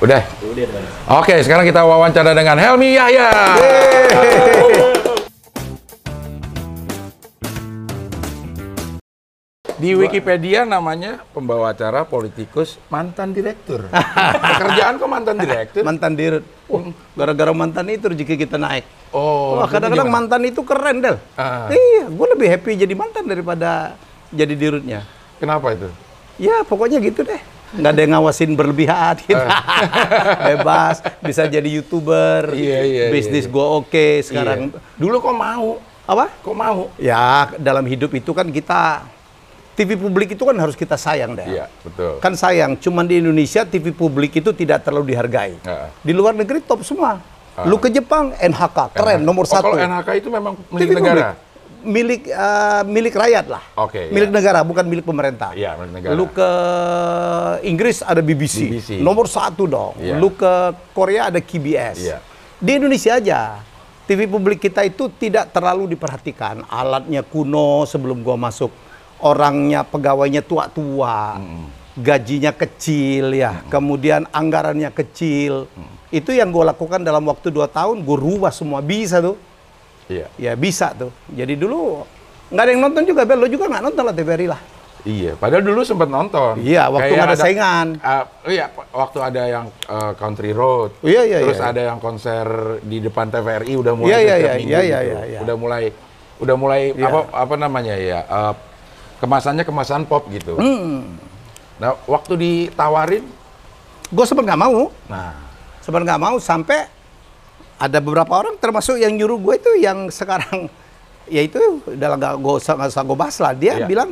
Udah. Oke, sekarang kita wawancara dengan Helmi Yahya. Di Wikipedia namanya pembawa acara politikus mantan direktur. Pekerjaan kok mantan direktur? mantan. Wah, gara-gara mantan itu rezeki kita naik. Oh, Wah, kadang-kadang mantan itu keren, Del. Ah. Iya, gue lebih happy jadi mantan daripada jadi dirutnya. Kenapa itu? Ya, pokoknya gitu deh. Nggak ada yang ngawasin berlebihan gitu. Bebas, bisa jadi YouTuber. Iya, iya, Bisnis iya. gue oke sekarang. Iya. Dulu kok mau? Apa? Kok mau? Ya, dalam hidup itu kan kita TV publik itu kan harus kita sayang deh. Iya, betul. Kan sayang, cuman di Indonesia TV publik itu tidak terlalu dihargai. Heeh. Di luar negeri top semua. Lu ke Jepang, NHK, keren, nomor Oh, satu. Kalau NHK itu memang TV milik publik. Milik eh, milik rakyat lah. Oke, Milik iya. negara, bukan milik pemerintah. Iya, milik negara. Lu ke Inggris ada BBC, BBC. nomor satu dong. Iya. Lu ke Korea ada KBS. Iya. Di Indonesia aja, TV publik kita itu tidak terlalu diperhatikan. Alatnya kuno sebelum gua masuk, orangnya pegawainya tua-tua, gajinya kecil ya, kemudian anggarannya kecil. Itu yang gua lakukan dalam waktu dua tahun, gue rubah semua bisa tuh. Iya. Ya bisa tuh. Jadi dulu nggak ada yang nonton juga, Bel. Lo juga nggak nonton lah TVRI lah. Iya, padahal dulu sempat nonton. Iya, waktu Kayak nggak ada saingan. Ah, iya, waktu ada yang eh, Country Road. Iya, iya, Terus iya. ada yang konser di depan TVRI udah mulai Iya, iya, iya, minggu iya, gitu. iya, iya, iya. Udah mulai udah mulai Iya. apa apa namanya ya? eh, kemasannya kemasan pop gitu. Hmm. Nah, waktu ditawarin, Gue sempat nggak mau. nah, Sempat nggak mau sampai ada beberapa orang termasuk yang nyuruh gue itu yang sekarang ya itu udah nggak gue usah nggak usah gue bahas lah. Dia Iya. bilang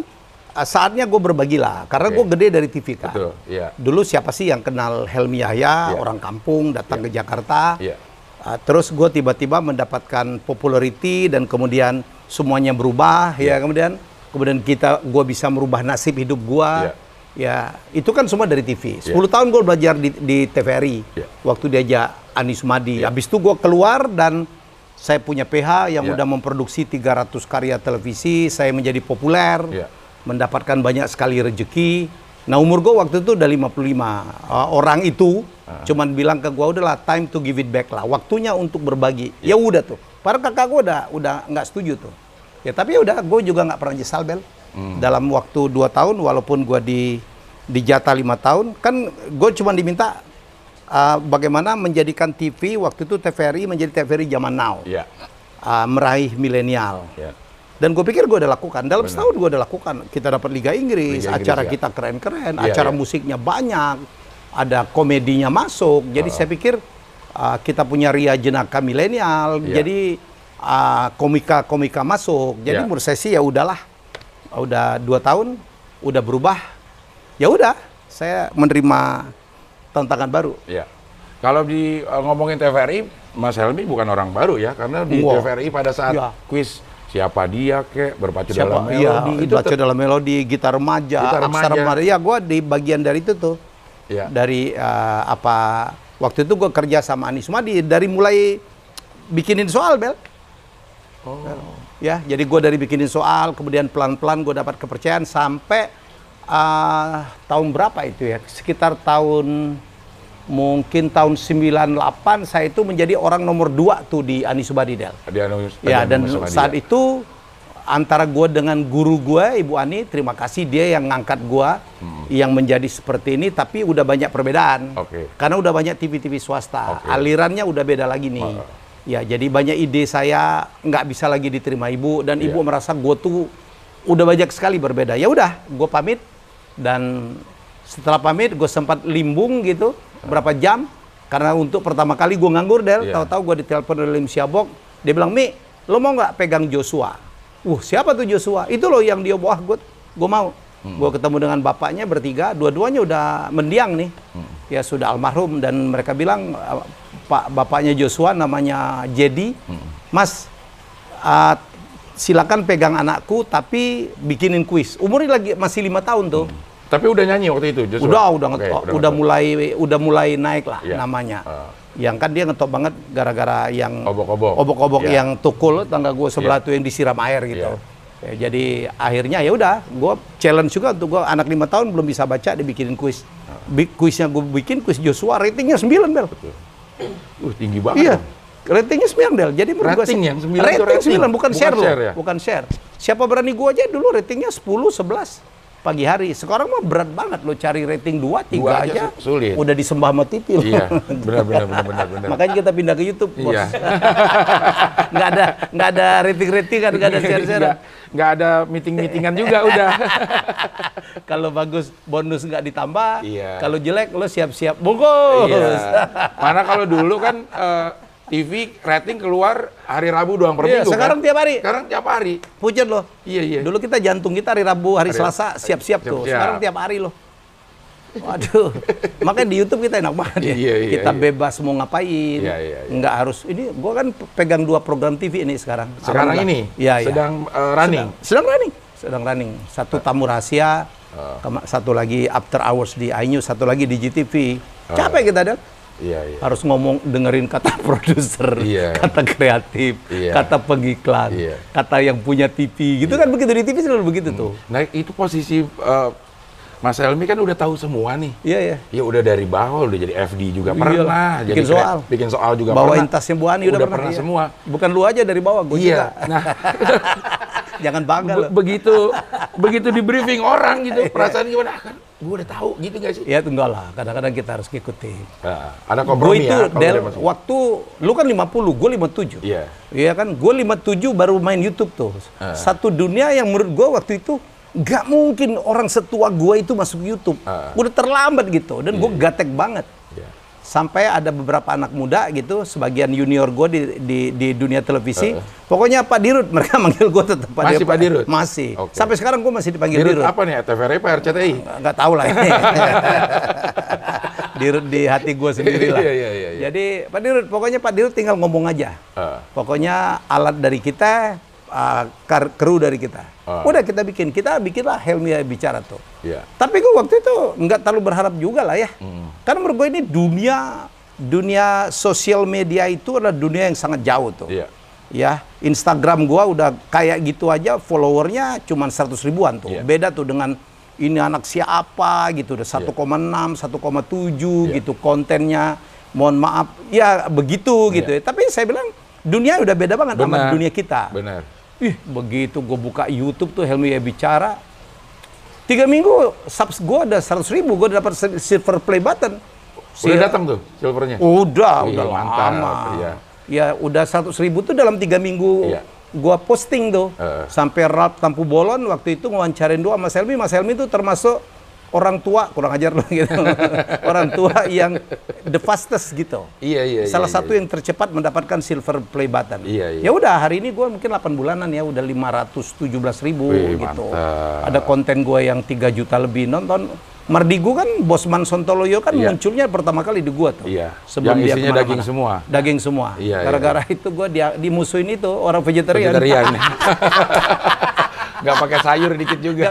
"Ah, saatnya gue berbagi lah karena Oke. gue gede dari TV kan. betul, iya. Dulu siapa sih yang kenal Helmi Yahya, Iya. orang kampung datang ke Jakarta. Iya. Ah, terus gue tiba-tiba mendapatkan popularity dan kemudian semuanya berubah ya kemudian kemudian kita gue bisa merubah nasib hidup gue. Iya. Ya, itu kan semua dari TV. 10 Iya. tahun gue belajar di, di TVRI. Iya. Waktu diajak Ani Sumadi. Iya. Habis itu gue keluar dan saya punya PH yang Iya. udah memproduksi 300 karya televisi. Saya menjadi populer, Iya. mendapatkan banyak sekali rezeki. Nah umur gue waktu itu udah 55. Uh, orang itu Ah. cuman bilang ke gue udahlah time to give it back lah. Waktunya untuk berbagi. Iya. Ya udah tuh. Para kakak gue udah udah nggak setuju tuh. Ya tapi ya udah, gue juga nggak pernah nyesal bel. Hmm. Dalam waktu 2 tahun, walaupun gue di di jatah lima tahun, kan gue cuma diminta uh, bagaimana menjadikan TV waktu itu TVRI menjadi TVRI zaman now, Iya. Uh, meraih milenial. Iya. Dan gue pikir gue udah lakukan. Dalam Benar. setahun gue udah lakukan. Kita dapat Liga Inggris, Liga Inggris, acara ya. kita keren-keren, Iya, acara iya. musiknya banyak, ada komedinya masuk. Jadi saya pikir uh, kita punya Ria Jenaka milenial. Iya. Jadi uh, komika-komika masuk. Jadi Iya. menurut saya sih ya udahlah. Udah dua tahun, udah berubah. Ya udah, saya menerima tantangan baru. Iya. Kalau di uh, ngomongin TVRI, Mas Helmi bukan orang baru ya, karena di Wah. TVRI pada saat Iya. kuis siapa dia kek berpacu dalam Iya, melodi itu baca dalam melodi, gitar remaja, Gitar remaja. remaja. Ya, gue di bagian dari itu tuh. Iya. Dari eh, apa? Waktu itu gue kerja sama Anies Madi dari mulai bikinin soal, Bel. Oh. Ya, jadi gue dari bikinin soal, kemudian pelan-pelan gue dapat kepercayaan sampai eh, tahun berapa itu ya? Sekitar tahun mungkin tahun 98 saya itu menjadi orang nomor dua tuh di Anies Subadi, Del. Dia anu- Ya dan saat itu antara gue dengan guru gue Ibu Ani terima kasih dia yang ngangkat gue yang menjadi seperti ini tapi udah banyak perbedaan Hmm. Oke. karena udah banyak TV-TV swasta Oke. alirannya udah beda lagi nih. Ya jadi banyak ide saya nggak bisa lagi diterima ibu dan Iya. ibu merasa gue tuh udah banyak sekali berbeda. Ya udah gue pamit dan setelah pamit gue sempat limbung gitu berapa jam karena untuk pertama kali gue nganggur del. Iya. tahu-tahu gue ditelepon oleh Lim Siabok. Dia bilang Mi lo mau nggak pegang Joshua? Uh siapa tuh Joshua? Itu loh yang dia wah gue gue mau. Gue ketemu dengan bapaknya bertiga dua-duanya udah mendiang nih. Ya sudah almarhum dan mereka bilang "Uh, pak bapaknya Joshua namanya Jedi Mas uh, silakan pegang anakku tapi bikinin kuis umurnya lagi masih lima tahun tuh Tapi udah nyanyi waktu itu Joshua? udah udah Oke, ngetop udah, ngetop. mulai udah mulai naik lah Iya. namanya Ah. yang kan dia ngetop banget gara-gara yang Obok-obok. obok-obok Iya. yang tukul tangga gue sebelah Iya. tuh yang disiram air gitu Iya. Ya, jadi akhirnya ya udah gue challenge juga untuk gue anak lima tahun belum bisa baca dibikinin kuis Bi- Kuisnya gue bikin kuis Joshua ratingnya 9 Bel. Uh, tinggi banget. Iya. dong. Ratingnya 9 Del. Jadi menurut gua Rating sih- yang 9 itu rating rating. 9 bukan, Bukan share, loh. share ya? Bukan share. Siapa berani gua aja dulu ratingnya 10 11 pagi hari. Sekarang mah berat banget lo cari rating 2 3 Dua aja aja. su- sulit. Udah disembah sama TV. Iya, benar benar benar benar benar. Makanya kita pindah ke YouTube, bos. Iya. nggak ada nggak ada rating-rating kan, nggak ada share-share. Nggak- nggak ada meeting-meetingan juga udah. Kalau bagus bonus nggak ditambah, Iya. kalau jelek lo siap-siap bungkus. Iya. Mana kalau dulu kan eh, TV rating keluar hari Rabu doang per Iya, minggu sekarang kan? tiap hari. Sekarang tiap hari. Pucat loh. Iya iya. Dulu kita jantung kita hari Rabu, hari Hari- Selasa siap-siap tuh. siap-siap. Sekarang tiap hari loh. Waduh, makanya di YouTube kita enak banget ya. Iya, iya, kita iya. bebas mau ngapain, Iya, iya, iya. nggak harus. Ini gua kan pegang dua program TV ini sekarang. Sekarang Alhamdulillah. ini Iya, iya. sedang eh, running. Sedang, sedang running, sedang running. Satu tamu rahasia, Ah. kema- satu lagi after hours di iNews, satu lagi di GTV. Ah. Capek kita dan Iya iya. harus ngomong dengerin kata produser, Iya. kata kreatif, Iya. kata pengiklan, Iya. kata yang punya TV, gitu kan begitu di TV selalu begitu tuh. Nah itu posisi eh, Mas Helmi kan udah tahu semua nih. Iya ya. Ya udah dari bawah udah jadi FD juga Iyalah. pernah, Bikin jadi soal. bikin soal juga Bawain pernah. tasnya Bu Ani udah, udah pernah, pernah iya. semua. Bukan lu aja dari bawah, gue Iya. juga. Nah, Jangan bangga be- lo. begitu begitu di briefing orang gitu, Iya. perasaan gimana? Gue udah tahu gitu gak sih? Ya enggak lah, kadang-kadang kita harus ngikutin. Nah, ada kompromi itu, ya. kalau Del, waktu, lu kan 50, gue 57. Iya. Iya kan, gue 57 baru main YouTube tuh. Ah. Satu dunia yang menurut gue waktu itu nggak mungkin orang setua gue itu masuk YouTube. Ah. Udah terlambat gitu, dan gue gatek banget. Iya. Sampai ada beberapa anak muda gitu, sebagian junior gue di, di, di dunia televisi. Pokoknya Pak Dirut, mereka manggil gue tetap Pak Masih Pak Dirut? Masih. Oke. Sampai sekarang gue masih dipanggil Dirut Dirut. apa nih? TVRI apa RCTI? nggak tahu lah ini. Dirut di hati gue sendiri lah. Iya, iya, iya, iya. Jadi Pak Dirut, pokoknya Pak Dirut tinggal ngomong aja. Ah. Pokoknya alat dari kita, uh, kar- kru dari kita. Ah. Udah kita bikin, kita bikinlah Helmi bicara tuh. Iya. Tapi gue waktu itu nggak terlalu berharap juga lah ya. Hmm. Karena menurut gue ini dunia dunia sosial media itu adalah dunia yang sangat jauh tuh. Iya. Ya, Instagram gua udah kayak gitu aja followernya cuma 100 ribuan tuh. Iya. Beda tuh dengan ini anak siapa gitu udah 1,6, 1,7 Iya. gitu kontennya. Mohon maaf, ya begitu gitu ya. Tapi saya bilang dunia udah beda banget sama. Benar. dunia kita. Benar. Ih, begitu gue buka YouTube tuh Helmi ya bicara. Tiga minggu subs gue ada 100 ribu, gue dapat silver play button. Udah datang tuh silvernya? Udah, Iya, udah mantap, lama. iya. Ya udah 100 ribu tuh dalam tiga minggu Iya. gua posting tuh. Heeh. Sampai Ralph Tampu Bolon waktu itu ngewawancarin dua Mas Helmi. Mas Helmi itu termasuk orang tua, kurang ajar loh gitu. orang tua yang the fastest gitu. Iya, iya, iya, Salah iya, satu iya. yang tercepat mendapatkan silver play button. Iya, iya. Ya udah hari ini gua mungkin 8 bulanan ya udah 517 ribu Wih, gitu. mantap. Ada konten gua yang 3 juta lebih nonton. Mardigu kan Bosman Sontoloyo kan Iya. munculnya pertama kali di gua tuh. Iya. Sebelum Yang dia isinya daging semua. Daging semua. Iya, iya. Gara-gara itu gua dia dimusuhin itu orang vegetarian. Vegetarian. Nggak pakai sayur dikit juga.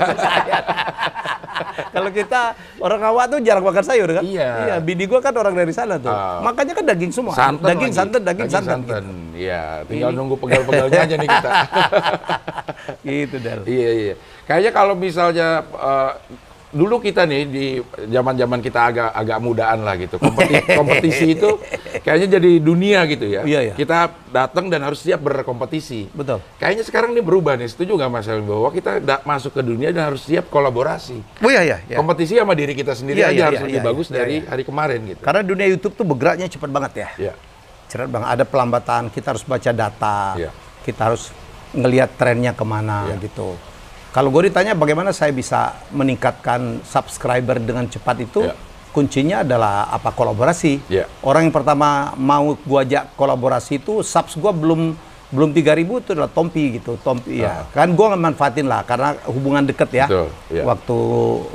Kalau kita orang awak tuh jarang makan sayur kan? Iya. Iya, bini gua kan orang dari sana tuh. Ah. Makanya kan daging semua. Santan daging lagi. santan, daging, santan. Iya, tinggal nunggu pegal-pegalnya aja nih kita. Gitu, Del. iya, iya. Kayaknya kalau misalnya eh, dulu kita nih di zaman-zaman kita agak agak mudaan lah gitu. Kompetisi, kompetisi itu kayaknya jadi dunia gitu ya. Iya, iya. Kita datang dan harus siap berkompetisi. Betul. Kayaknya sekarang ini berubah nih. Setuju nggak Mas Helmi bahwa kita masuk ke dunia dan harus siap kolaborasi. Oh iya, iya. iya. Kompetisi sama diri kita sendiri Iya, aja iya, harus iya, lebih iya, bagus iya, dari iya. hari kemarin gitu. Karena dunia YouTube tuh bergeraknya cepat banget ya. Iya. Cepat banget. Ada pelambatan, kita harus baca data. Iya. Kita harus ngelihat trennya ke mana Iya. gitu. Kalau gue ditanya bagaimana saya bisa meningkatkan subscriber dengan cepat itu, Iya. kuncinya adalah apa kolaborasi. Iya. Orang yang pertama mau gua ajak kolaborasi itu subs gua belum belum 3000 itu adalah Tompi gitu. Tompi ya. Kan gua manfaatin lah karena hubungan deket ya. Ah. Betul, iya. Waktu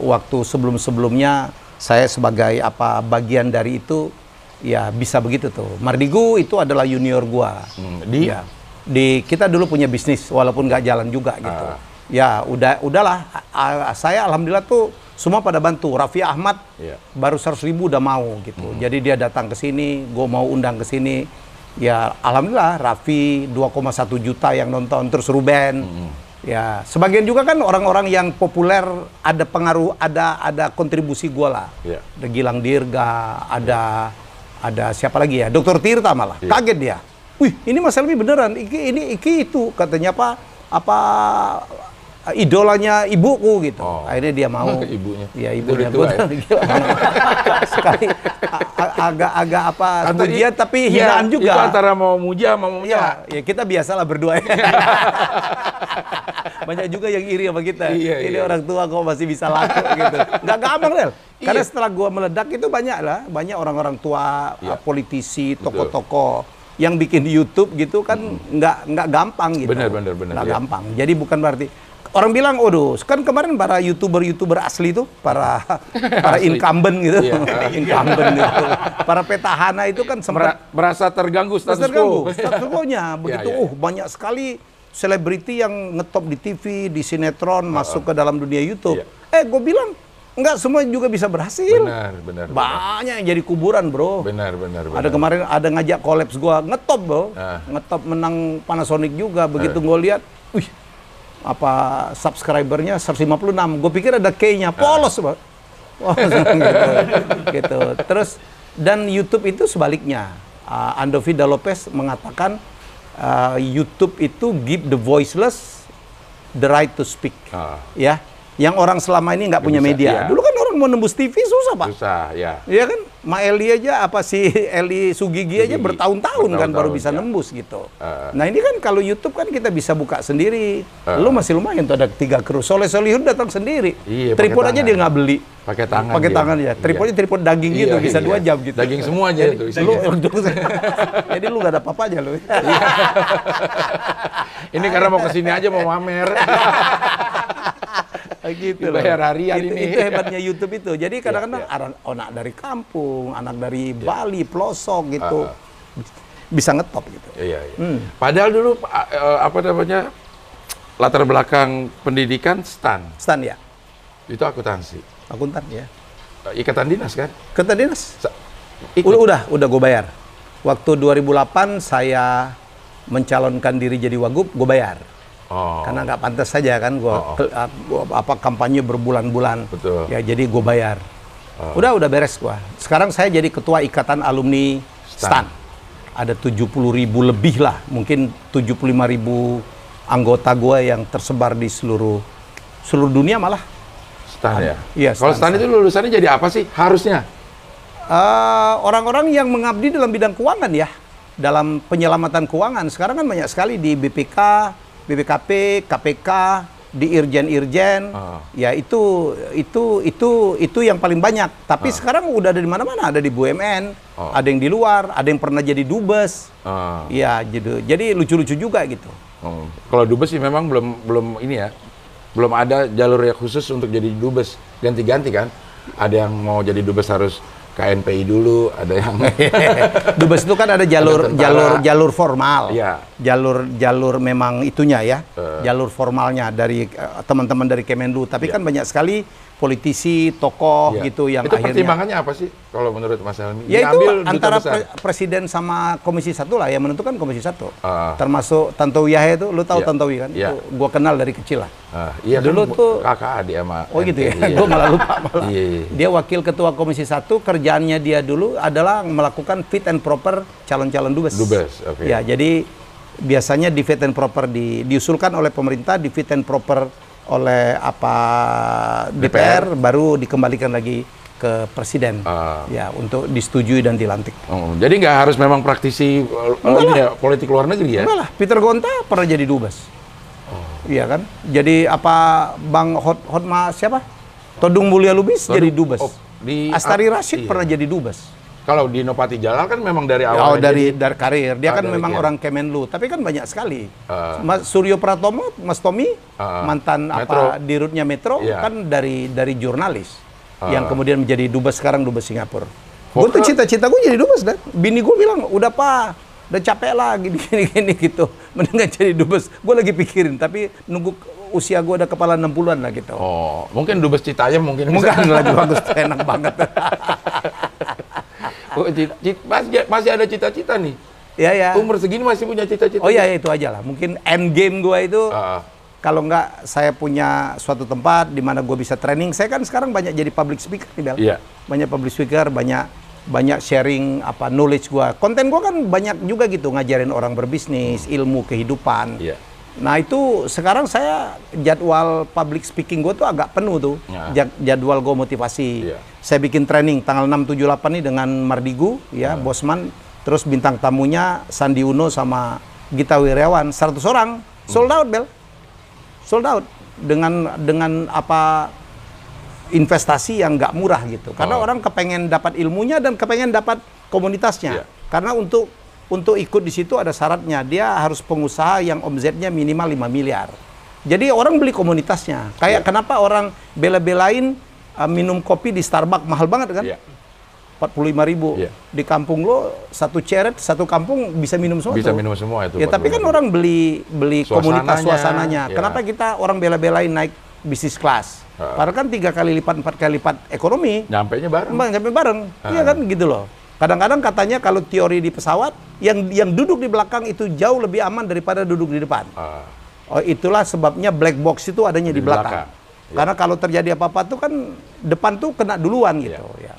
waktu sebelum-sebelumnya saya sebagai apa bagian dari itu ya bisa begitu tuh. Mardigu itu adalah junior gua. Hmm, di? Ya. di kita dulu punya bisnis walaupun nggak jalan juga gitu. Ah. Ya udah udahlah saya alhamdulillah tuh semua pada bantu. Raffi Ahmad Iya. baru 100 ribu udah mau gitu. Jadi dia datang ke sini, gue mau undang ke sini. Ya alhamdulillah Raffi 2,1 juta yang nonton terus Ruben. Ya, sebagian juga kan orang-orang yang populer ada pengaruh, ada ada kontribusi gua lah. Iya. Ada Gilang Dirga, ada ada siapa lagi ya? Dokter Tirta malah. Iya. Kaget dia. Wih, ini Mas Helmi beneran. Iki ini iki itu katanya apa? Apa idolanya ibuku gitu. Oh. Akhirnya dia mau. Ibunya. Iya, ibunya. tua ya? Sekali agak-agak apa? Atau pujian tapi iya, hinaan juga. Itu antara mau muja sama mau Iya, ya kita biasalah berdua. ya. Banyak juga yang iri sama kita. Iya, Ini iya. orang tua kok masih bisa laku gitu. Nggak gampang, Del. Karena Iya. setelah gua meledak itu banyak lah, banyak orang-orang tua, Iya. politisi, tokoh-tokoh yang bikin YouTube gitu kan nggak nggak gampang gitu. Benar, benar, benar, Nggak iya. gampang. Jadi bukan berarti orang bilang, "Waduh, kan kemarin para YouTuber-YouTuber asli tuh, para para Asli. incumbent gitu, Iya. incumbent gitu. Para petahana itu kan sempat Mera- merasa terganggu Status terganggu, quo. status quo-nya. Begitu, Ya, ya. oh banyak sekali selebriti yang ngetop di TV, di sinetron, masuk ke dalam dunia YouTube. Eh, gue bilang, nggak semua juga bisa berhasil. Benar, benar. benar. Banyak yang jadi kuburan, bro. Benar, benar, benar. Ada kemarin ada ngajak kolaps gua ngetop, bro. Ah. Ngetop menang Panasonic juga. Begitu gua lihat, wih, apa subscribernya 156. Gue pikir ada K-nya, polos, bro. Polos, gitu. gitu. Terus dan YouTube itu sebaliknya. Uh, Andovida Lopez mengatakan uh, YouTube itu give the voiceless the right to speak. Ah. Ya, yang orang selama ini nggak Nggak punya bisa, media. iya. Dulu kan orang mau nembus TV susah, Pak. Susah, ya. Iya kan? Ma Eli aja apa si Eli Sugigi aja bertahun-tahun kan baru bisa ya. nembus gitu. Uh. Nah ini kan kalau YouTube kan kita bisa buka sendiri. Uh. Lu masih lumayan tuh ada tiga kru. Soleh Solihun datang sendiri. Iya, Tripod aja dia nggak beli. Pakai tangan Pakai tangan ya. Tripodnya Iya. tripod daging gitu Iya, bisa iya. dua jam gitu. Daging semua aja Jadi, itu Lu, jadi lu gak ada apa-apa aja lu. Ini karena mau ke sini aja mau mamer. gitu Dibayar harian itu, ini. itu hebatnya YouTube itu. Jadi kadang-kadang anak, anak dari kampung, anak dari Bali, pelosok gitu. Ah, Bisa ngetop gitu. Iya, iya. Hmm. Padahal dulu eh, apa namanya latar belakang pendidikan stan Stan ya, itu akuntansi, akuntan ya. Eh, ikatan dinas kan? Kereta dinas? Sa- Udah, udah, udah gue bayar. Waktu 2008 saya mencalonkan diri jadi wagub, gue bayar. Oh, Karena nggak pantas saja kan gue Oh, oh. apa kampanye berbulan-bulan. Betul. Ya jadi gue bayar. Oh. Udah udah beres gua. Sekarang saya jadi ketua ikatan alumni Stan. STAN. Ada 70 ribu lebih lah, mungkin 75 ribu anggota gua yang tersebar di seluruh seluruh dunia malah. stan ya. Iya, Kalau stan, stan itu lulusannya jadi apa sih? Harusnya. Eh, orang-orang yang mengabdi dalam bidang keuangan ya, dalam penyelamatan keuangan. Sekarang kan banyak sekali di BPK, BPKP, KPK, di Irjen-Irjen. Ah. Ya itu itu itu itu yang paling banyak. Tapi sekarang udah ada di mana-mana, ada di BUMN, Oh. ada yang di luar, ada yang pernah jadi dubes. Ah. Ya, jadi jadi lucu-lucu juga gitu. Oh. Kalau dubes sih memang belum belum ini ya, belum ada jalur yang khusus untuk jadi dubes. Ganti-ganti kan. Ada yang mau jadi dubes harus KNPI dulu, ada yang Dubes itu kan ada jalur Ada tentara. jalur jalur formal. Iya. Jalur jalur memang itunya ya. Eh. Jalur formalnya dari eh, teman-teman dari Kemenlu, tapi Iya. kan banyak sekali politisi, tokoh Iya. gitu yang itu akhirnya pertimbangannya apa sih kalau menurut Mas Helmi? Ya itu Diambil antara pre- presiden sama komisi satu lah yang menentukan komisi satu. Ah. Termasuk Tantowi Yahya itu, lu tahu Iya. Tantowi kan? Iya. Itu gua kenal dari kecil lah. Ah, iya Dulu kan, tuh- kakak adik sama Oh gitu ya, NPI, gue malah lupa malah. Iya, iya. Dia wakil ketua komisi satu, kerjaannya dia dulu adalah melakukan fit and proper calon-calon dubes. Dubes, oke. Ya, jadi biasanya di fit and proper di, diusulkan oleh pemerintah, di fit and proper oleh apa DPR, baru dikembalikan lagi ke presiden. Ah. Ya, untuk disetujui dan dilantik. Oh, jadi nggak harus memang praktisi uh, Enggak ini ya, politik luar negeri ya? Enggak lah, Peter Gonta pernah jadi dubes. Iya kan? Jadi apa Bang Hot Hotma siapa? Todung Mulia Lubis Todung- jadi dubes. oh, di- Astari Rashid iya. pernah jadi dubes. Kalau di Nopati Jalal kan memang dari Oh awal dari dari karir. Dia Ah, kan memang karir. orang Kemenlu, tapi kan banyak sekali. Ah. Mas Suryo Pratomo, Mas Tommy, Ah. mantan Metro. apa dirutnya Metro Iya. kan dari dari jurnalis Ah. yang kemudian menjadi dubes sekarang dubes Singapura. Gue tuh cita-cita gue jadi dubes dan bini gue bilang udah pak, udah capek lah gini gini gini gitu. Mendingan jadi dubes. Gue lagi pikirin tapi nunggu usia gue udah kepala 60-an lah gitu. Oh, mungkin dubes Citayam mungkin. Mungkin lebih bagus enak banget. Oh, masih, masih ada cita-cita nih. ya ya. Umur segini masih punya cita-cita. Oh iya itu aja lah. Mungkin end game gue itu Ah, kalau nggak saya punya suatu tempat di mana gue bisa training. Saya kan sekarang banyak jadi public speaker nih, Bel. Iya. Banyak public speaker, banyak banyak sharing apa knowledge gua. Konten gua kan banyak juga gitu ngajarin orang berbisnis, ilmu kehidupan. Iya. Nah itu sekarang saya jadwal public speaking gue tuh agak penuh tuh Ya. Ja- jadwal gue motivasi. Iya. Saya bikin training tanggal 6, 7, 8 nih dengan Mardigu ya Bosman, terus bintang tamunya Sandi Uno sama Gita Wiryawan 100 orang sold out Bel, sold out dengan dengan apa investasi yang nggak murah gitu. Karena Oh. orang kepengen dapat ilmunya dan kepengen dapat komunitasnya. Iya. Karena untuk untuk ikut di situ ada syaratnya. Dia harus pengusaha yang omzetnya minimal 5 miliar. Jadi orang beli komunitasnya. Kayak Iya. kenapa orang bela-belain uh, minum kopi di Starbucks mahal banget kan? Iya. 45 ribu. Iya. Di kampung lo satu ceret satu kampung bisa minum semua. Bisa tuh. minum semua itu. Ya tapi kan 45. orang beli beli komunitas Suasananya, suasananya. ya. Kenapa kita orang bela-belain naik bisnis kelas? Ha. Padahal kan tiga kali lipat, empat kali lipat ekonomi. Nyampenya bareng. Bang, sampai bareng. Iya kan gitu loh. Kadang-kadang katanya kalau teori di pesawat yang yang duduk di belakang itu jauh lebih aman daripada duduk di depan. Ah, Oh, itulah sebabnya black box itu adanya di, Di belakang. belakang. Ya. Karena kalau terjadi apa-apa tuh kan depan tuh kena duluan gitu ya.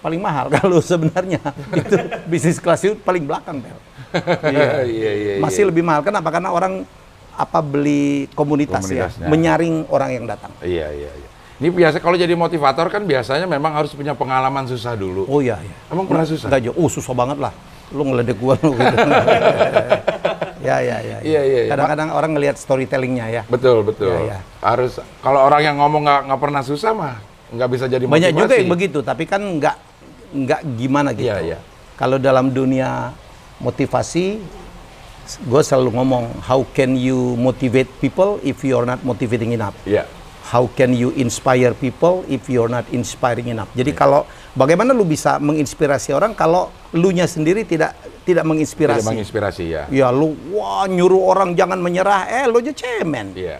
Paling mahal kalau sebenarnya itu bisnis kelas itu paling belakang Bel. Iya, iya, iya. Masih lebih mahal. Kenapa? Karena orang apa beli komunitas ya, menyaring orang yang datang. Iya, iya, iya. Ini biasa kalau jadi motivator kan biasanya memang harus punya pengalaman susah dulu. Oh iya, iya. Emang pernah susah? Enggak. Oh, susah banget lah. Lu ngeledek gua lu gitu. ya, ya, ya. Iya, iya, iya. Kadang-kadang orang ngelihat storytellingnya ya. Betul, betul. Iya, iya. Harus kalau orang yang ngomong nggak nggak pernah susah mah nggak bisa jadi motivasi. Banyak juga yang begitu, tapi kan nggak nggak gimana gitu. Iya, iya. Kalau dalam dunia motivasi, gue selalu ngomong, how can you motivate people if you are not motivating enough? Iya. How can you inspire people if you're not inspiring enough? Jadi Iya. kalau bagaimana lu bisa menginspirasi orang kalau lu nya sendiri tidak tidak Tidak menginspirasi? menginspirasi ya. Ya lu wah nyuruh orang jangan menyerah, eh lu aja cemen. Iya.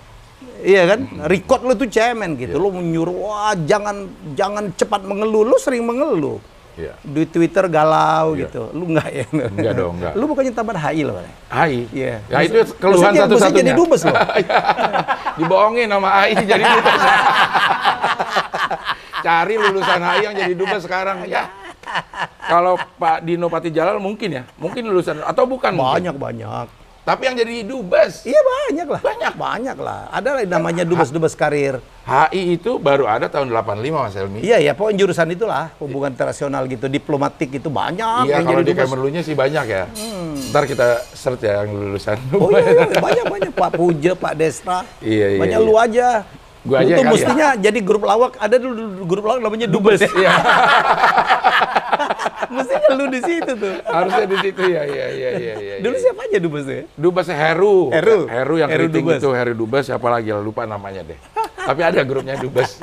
Iya kan? Record lu tuh cemen gitu. Lu menyuruh wah jangan jangan cepat mengeluh. Lu sering mengeluh. Iya. Di Twitter galau Iya. gitu. Lu enggak ya? Enggak dong, enggak. Lu bukannya tambahan HI loh. Pak. AI. Iya. Ya itu keluhan satu-satunya. jadi dubes loh. Dibohongin sama AI jadi dubes. Cari lulusan AI yang jadi dubes sekarang ya. Kalau Pak Dino Patijalal mungkin ya, mungkin lulusan atau bukan mungkin. Banyak banyak. Tapi yang jadi dubes Iya banyak lah. Banyak banyak lah. Ada lah namanya dubes-dubes karir. HI itu baru ada tahun 85 Mas Helmi. Iya ya, pokoknya jurusan itulah hubungan internasional gitu, diplomatik itu banyak Iya, yang kalau jadi di dubes. Kemenlunya sih banyak ya. Ntar kita search ya yang lulusan. Oh iya, iya, banyak banyak Pak Puja, Pak Desra. Iya, iya, Banyak iya. lu aja. Gua aja kali ya. mestinya jadi grup lawak, ada dulu grup lawak namanya dubes. Iya, mestinya lu di situ tuh. harusnya di situ ya, iya, iya, iya, iya. Dulu iya. siapa aja dubes ya? Dubes Heru. Heru. Heru yang Heru keriting Dubes. itu Heru Dubes siapa lagi lupa namanya deh. Tapi ada grupnya Dubes.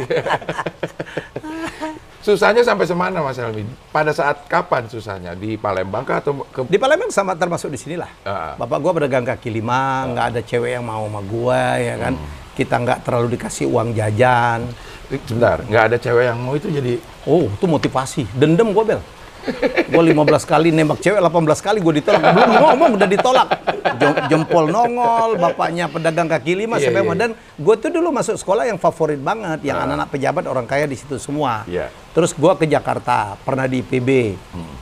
susahnya sampai semana Mas Helmi? Pada saat kapan susahnya? Di Palembang kah atau ke Di Palembang sama termasuk di sinilah. Ah. Bapak gua pedagang kaki lima, nggak ada cewek yang mau sama gua ya kan. Kita nggak terlalu dikasih uang jajan. sebentar, nggak ada cewek yang mau itu jadi Oh, itu motivasi. Dendam gua, Bel. Gua 15 kali nembak cewek, 18 kali gua ditolak. Belum ngomong udah ditolak. Jom- Jempol nongol, bapaknya pedagang kaki lima, Iya, sampai iya. Dan gue tuh dulu masuk sekolah yang favorit banget, yang anak-anak pejabat orang kaya di situ semua. Iya. Terus gua ke Jakarta, pernah di PB.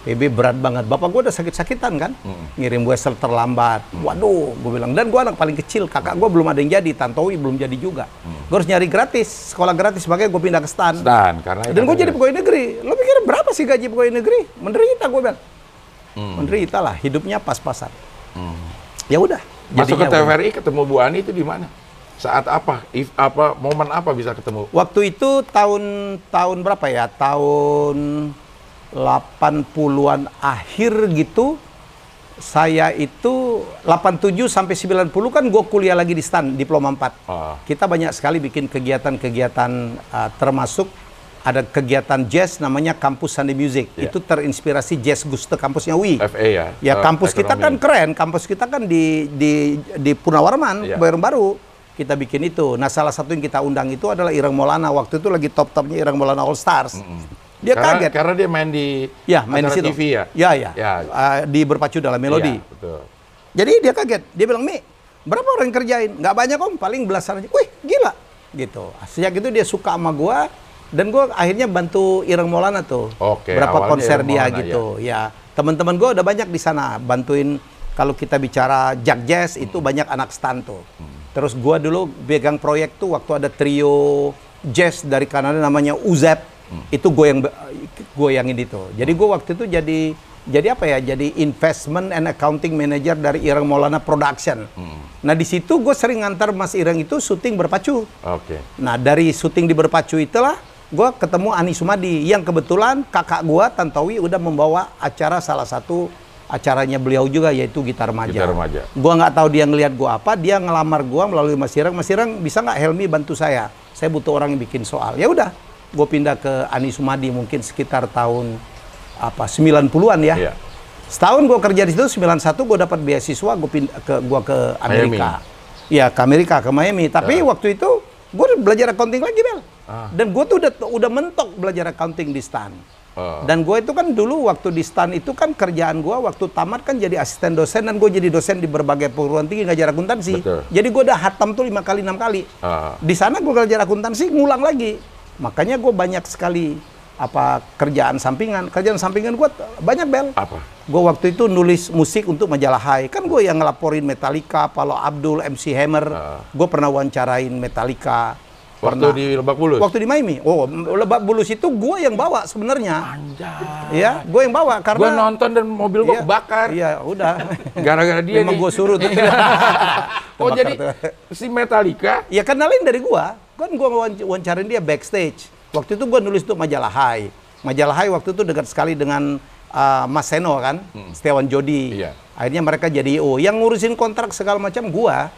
PB berat banget. Bapak gua udah sakit-sakitan kan? Ngirim wesel terlambat. Waduh, gue bilang. Dan gua anak paling kecil, kakak gua belum ada yang jadi, Tantowi belum jadi juga. Gue harus nyari gratis, sekolah gratis, makanya gue pindah ke STAN. stan karena Dan gue jadi pegawai negeri. Lo pikir berapa sih gaji pegawai negeri? Menderita gue bilang. Hmm. Menderita lah, hidupnya pas-pasan. Ya udah. Masuk ke. TVRI ketemu Bu Ani itu di mana? Saat apa? If, apa momen apa bisa ketemu? Waktu itu tahun tahun berapa ya? Tahun 80-an akhir gitu. Saya itu 87 sampai 90 kan gue kuliah lagi di STAN, Diploma 4. Ah. Kita banyak sekali bikin kegiatan-kegiatan uh, termasuk ada kegiatan jazz namanya Kampus Sunday Music. Ya. Itu terinspirasi Jazz Guste kampusnya UI. FA ya? Ya Eh, kampus kita kan ekonomi. keren, kampus kita kan di di di Punawarman, Iya. Kebayoran Baru. Kita bikin itu. Nah, salah satu yang kita undang itu adalah Irang Maulana. Waktu itu lagi top-topnya Irang Maulana All Stars. Dia karena, kaget. Karena dia main di ya, main di situ. TV ya? Ya, ya. Ya. Ah, di berpacu dalam melodi. Iya, betul. Jadi dia kaget. Dia bilang, "Mi, Berapa orang yang kerjain? Nggak banyak om, paling belasan aja. Wih, gila. Gitu. Sejak itu dia suka sama gua dan gua akhirnya bantu Ireng Maulana tuh. Oke, Berapa konser Ireng dia Maulana, gitu. Ya, teman-teman gua udah banyak di sana bantuin kalau kita bicara jag jazz itu banyak anak stan tuh. Terus gua dulu pegang proyek tuh waktu ada trio jazz dari Kanada namanya Uzep. Itu gue yang gue yang ini tuh. Jadi gua waktu itu jadi jadi apa ya? Jadi investment and accounting manager dari Ireng Maulana Production. Nah di situ gue sering ngantar Mas Ireng itu syuting berpacu. Oke. Nah dari syuting di berpacu itulah gue ketemu Ani Sumadi yang kebetulan kakak gue Tantowi udah membawa acara salah satu acaranya beliau juga yaitu gitar remaja. Gitar remaja. Gue nggak tahu dia ngelihat gue apa, dia ngelamar gue melalui Mas Ireng. Mas Ireng bisa nggak Helmi bantu saya? Saya butuh orang yang bikin soal. Ya udah, gue pindah ke Ani Sumadi mungkin sekitar tahun apa 90-an ya. Iya. Setahun gue kerja di situ 91 gue dapat beasiswa gue pindah ke gua ke Amerika. Iya ke Amerika ke Miami. Tapi waktu itu gue belajar accounting lagi bel. Ah. Dan gue tuh udah udah mentok belajar accounting di Stan. Oh. Dan gue itu kan dulu waktu di Stan itu kan kerjaan gue waktu tamat kan jadi asisten dosen dan gue jadi dosen di berbagai perguruan tinggi ngajar akuntansi. Betul. Jadi gue udah hatam tuh lima kali enam kali. Ah. Di sana gue belajar akuntansi ngulang lagi. Makanya gue banyak sekali apa kerjaan sampingan. Kerjaan sampingan gue banyak bel. Apa? Gue waktu itu nulis musik untuk majalah Hai. Kan gue yang ngelaporin Metallica, Palo Abdul, MC Hammer. Ah. Gue pernah wawancarain Metallica. Waktu Pernah- di Lebak Bulus. Waktu di Miami. Oh, Lebak Bulus itu gue yang bawa sebenarnya. Anjay. Ya, gue yang bawa karena Gua nonton dan mobil gua Iya, kebakar. Iya, udah. Gara-gara dia Memang gue suruh tuh. oh jadi tuh. si Metallica Ya kenalin dari gua. Kan wawan- wawancarin dia backstage. Waktu itu gua nulis untuk majalah Hai. Majalah Hai waktu itu dekat sekali dengan uh, Mas Seno kan, Setiawan Jodi. Iya. Akhirnya mereka jadi IO. Yang ngurusin kontrak segala macam gua.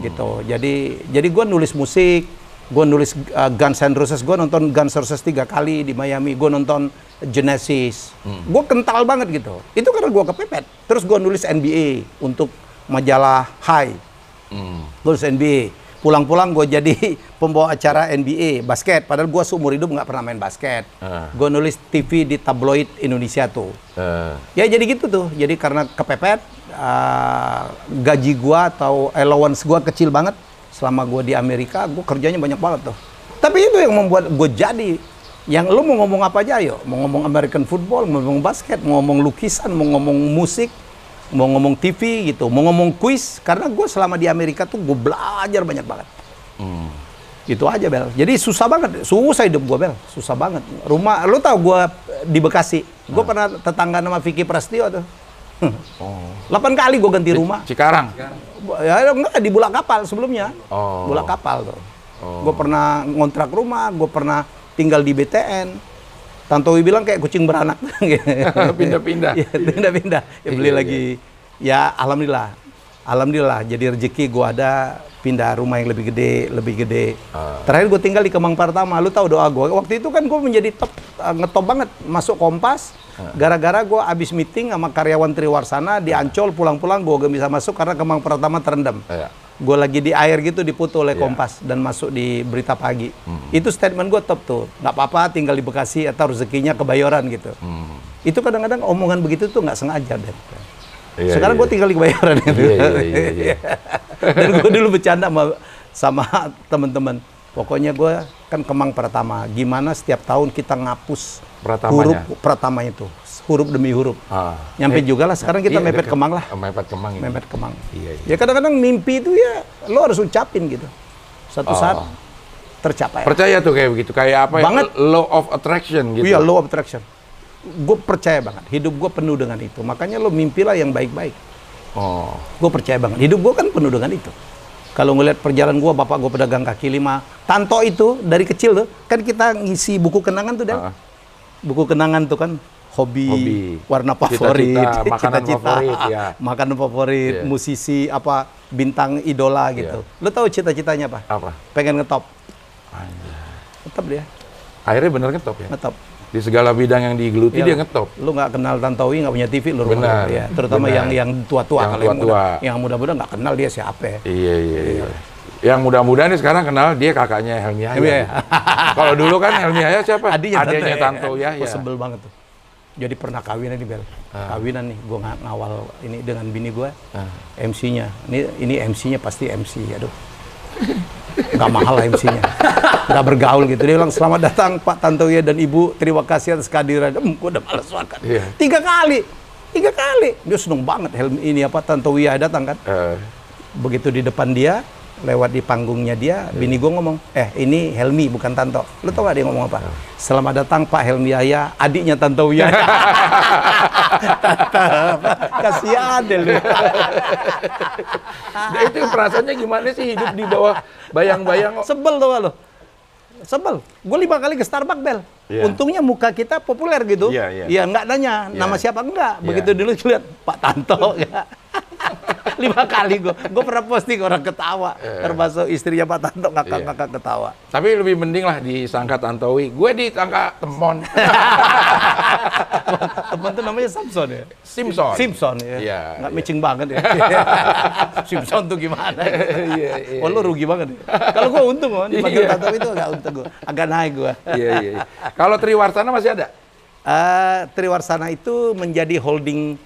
Gitu. Jadi jadi gua nulis musik, gua nulis uh, Guns N' Roses, gua nonton Guns N' Roses tiga kali di Miami, gua nonton Genesis. Gua kental banget gitu. Itu karena gua kepepet. Terus gua nulis NBA untuk majalah Hai Hmm. lulus NBA. Pulang-pulang gue jadi pembawa acara NBA basket. Padahal gue seumur hidup nggak pernah main basket. Ah. Gue nulis TV di tabloid Indonesia tuh. Eh, Ya jadi gitu tuh. Jadi karena kepepet, uh, gaji gue atau allowance gue kecil banget. Selama gue di Amerika, gue kerjanya banyak banget tuh. Tapi itu yang membuat gue jadi. Yang lu mau ngomong apa aja ayo. Mau ngomong American football, mau ngomong basket, mau ngomong lukisan, mau ngomong musik, mau ngomong TV gitu, mau ngomong kuis. Karena gue selama di Amerika tuh gue belajar banyak banget. hmm. Itu aja Bel. Jadi susah banget, susah hidup gua Bel, susah banget. Rumah, lu tahu gua eh, di Bekasi, gua pernah tetangga nama Vicky Prasetyo tuh. Oh. 8 kali gua ganti rumah. Cikarang. Ya enggak di Bulak Kapal sebelumnya. Oh. Bulak Kapal tuh. Oh. Gua pernah ngontrak rumah, gua pernah tinggal di BTN. Tantowi bilang kayak kucing beranak. Pindah-pindah. Iya, pindah-pindah. Ya, beli Iya, lagi. Ya alhamdulillah. Alhamdulillah jadi rezeki gua ada pindah rumah yang lebih gede, lebih gede. Ah. Terakhir gue tinggal di Kemang Pertama. Lu tahu doa gue. Waktu itu kan gue menjadi top ngetop banget masuk Kompas. Gara-gara gue abis meeting sama karyawan Triwarsana di Ancol pulang-pulang gue gak bisa masuk karena Kemang Pertama terendam. Iya. Gue lagi di air gitu diputu oleh Iya. Kompas dan masuk di berita pagi. Itu statement gue top tuh. Nggak apa-apa tinggal di Bekasi atau rezekinya kebayoran gitu. Hmm. Itu kadang-kadang omongan begitu tuh nggak sengaja deh. Iya, Sekarang iya, gue tinggal di kebayoran gitu. Iya, iya, iya, iya. Dan gue dulu bercanda sama, sama teman-teman. Pokoknya gue kan Kemang Pertama. Gimana setiap tahun kita ngapus huruf Pratamanya. Pertama itu. Huruf demi huruf. Ah. Nyampe juga lah. Sekarang kita Iya, mepet. Kemang lah. Mepet Kemang. ini. Mepet Kemang. Iya, iya. Ya kadang-kadang mimpi itu ya lo harus ucapin gitu. Satu Oh. saat tercapai. Percaya tuh kayak begitu. Kayak apa ya? Banget. Law of attraction gitu. Iya, law of attraction. Gue percaya banget. Hidup gue penuh dengan itu. Makanya lo mimpilah yang baik-baik. Oh. Gue percaya banget. Hidup gue kan penuh dengan itu. Kalau ngeliat perjalanan gue, bapak gue pedagang kaki lima. Tanto itu dari kecil tuh, kan kita ngisi buku kenangan tuh, Del. Ah. Buku kenangan tuh kan hobi, Hobi. warna Cita-cita, favorit, makanan cita-cita, favorit, ya. makanan favorit, Iya. musisi apa bintang idola gitu. Lo tahu cita-citanya apa? Apa? Pengen ngetop. Anjay. Ngetop dia, Akhirnya bener ngetop ya? ngetop. Di segala bidang yang digeluti Iyalah. dia ngetop. Lu nggak kenal Tantowi, nggak punya TV, lu rumah Benar, ya. Terutama benar. yang yang tua-tua. Yang Kalau yang tua-tua. muda, yang muda-muda nggak kenal dia siapa. ya. Iya, iya, iya. Yang mudah-mudahan nih sekarang kenal dia kakaknya Helmi. Helmi Haya. Kalau dulu kan Helmi Haya siapa? Adiknya, Adiknya Tanto, Tanto ya. Ya. sebel banget tuh. Jadi pernah kawinan nih Bel. Kawinan nih, gue ngawal ini dengan bini gue. Ah. MC-nya. Ini ini MC-nya pasti MC. Aduh. Gak mahal lah MC-nya. Gak bergaul gitu. Dia bilang, selamat datang Pak Tantowi dan Ibu. Terima kasih atas kehadiran. Hmm, gue udah males makan. Iya. Tiga kali. Tiga kali. Dia seneng banget. Helm ini apa Tantowi datang kan. Eh, Begitu di depan dia, lewat di panggungnya dia, bini gue ngomong, eh ini Helmi bukan Tanto. Lu tau gak dia ngomong apa? Selamat datang Pak Helmi Yahya, adiknya Tanto Wiyaya. Kasihan deh lu. nah, itu perasaannya gimana sih hidup di bawah bayang-bayang Sebel tuh lo. Sebel. Gue lima kali ke Starbucks, Bel. Iya. Untungnya muka kita populer gitu. Iya, iya. Ya nggak nanya Iya. nama siapa enggak. Iya. Begitu dulu lihat Pak Tanto. lima kali gue. Gue pernah posting orang ketawa. Termasuk istrinya Pak Tanto ngakak-ngakak ketawa. Tapi lebih mending lah disangka Tantowi. Gue disangka Temon. Temen tuh namanya Samson ya? Simpson. Simpson ya. Iya, Nggak iya. matching banget ya. Simpson tuh gimana? Iya, iya, oh lu rugi banget ya. Kalau gua untung kan, dipanggil Iya. Tato itu agak untung gua. Agak naik gua. Iya, iya, iya. Kalau Triwarsana masih ada? Eh, Triwarsana itu menjadi holding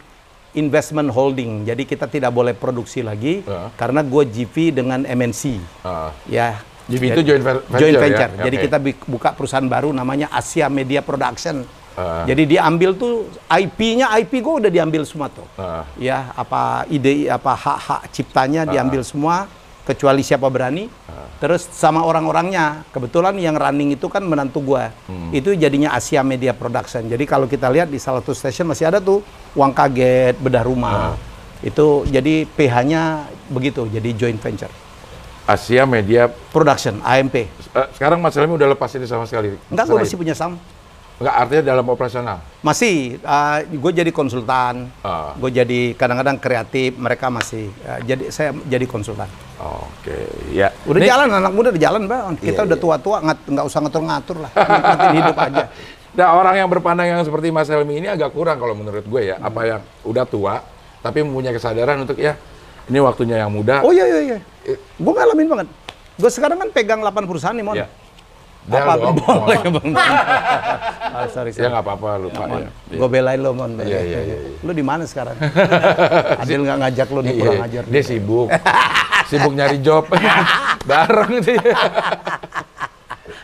investment holding. Jadi kita tidak boleh produksi lagi Heeh. karena gua GV dengan MNC. Ah. Ya. GV itu joint venture joint ya? venture. Jadi Oke. kita buka perusahaan baru namanya Asia Media Production. Ah. Jadi diambil tuh IP-nya IP gue udah diambil semua tuh. Ah. Ya, apa ide apa hak-hak ciptanya diambil semua kecuali siapa berani. Terus sama orang-orangnya. Kebetulan yang running itu kan menantu gua. Itu jadinya Asia Media Production. Jadi kalau kita lihat di salah satu station masih ada tuh uang kaget, bedah rumah. Itu jadi PH-nya begitu, jadi joint venture. Asia Media. Production, AMP. Eh, sekarang Mas Helmi udah lepas ini sama sekali. Enggak, gue masih punya saham. Enggak, artinya dalam operasional. Masih, gue jadi konsultan, Ah. gue jadi kadang-kadang kreatif, mereka masih. eh, jadi saya jadi konsultan. Oke, ya. Udah Ini- jalan, anak muda udah jalan, bang. Kita Iya, udah iya. tua-tua, nggak nggak usah ngatur-ngatur lah. Nikmatin hidup aja. Nah, orang yang berpandang yang seperti Mas Helmi ini agak kurang kalau menurut gue ya. Apa yang udah tua, tapi mempunyai kesadaran untuk ya, ini waktunya yang muda. Oh iya iya iya. Gue ngalamin banget. Gue sekarang kan pegang 8 perusahaan nih, Mon. Ya. Apa Om. boleh, Bang? ah, sorry, Ya sorry. nggak apa-apa, lupa ya. Gue belain lo, Mon. Iya, iya, iya, iya. Lu di mana sekarang? Adil nggak ngajak lu nih, Iya, kurang ajar. Dia sibuk. sibuk nyari job. Bareng sih.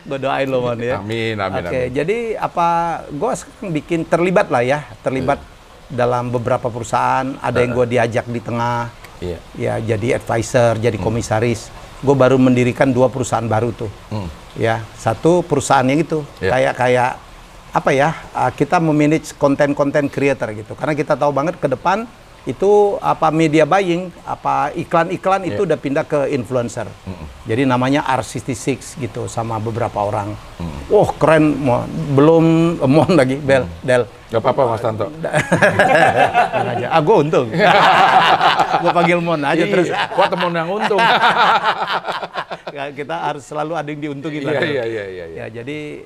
Gue doain lo, Mon ya. Amin, amin, Oke, amin. jadi apa? Gue sekarang bikin terlibat lah ya, terlibat dalam beberapa perusahaan. Ada yang gue diajak di tengah, Iya. ya jadi advisor, jadi komisaris. Gue baru mendirikan dua perusahaan baru tuh. Hmm. Ya, satu perusahaan yang itu Ya. kayak kayak apa ya? uh, kita memanage konten-konten creator gitu. Karena kita tahu banget ke depan itu apa media buying, apa iklan-iklan itu Ya. udah pindah ke influencer. Jadi namanya R66 gitu sama beberapa orang. Wah, keren Mon. Belum eh, Mon lagi, Bel, Del. Gak apa-apa Mas Tanto. Aja. Ah, gue untung. gue panggil Mon aja Iya, terus. Wah temen yang untung. Kita harus selalu ada yang diuntungin lah. Iya, iya, iya, iya, iya. Ya, jadi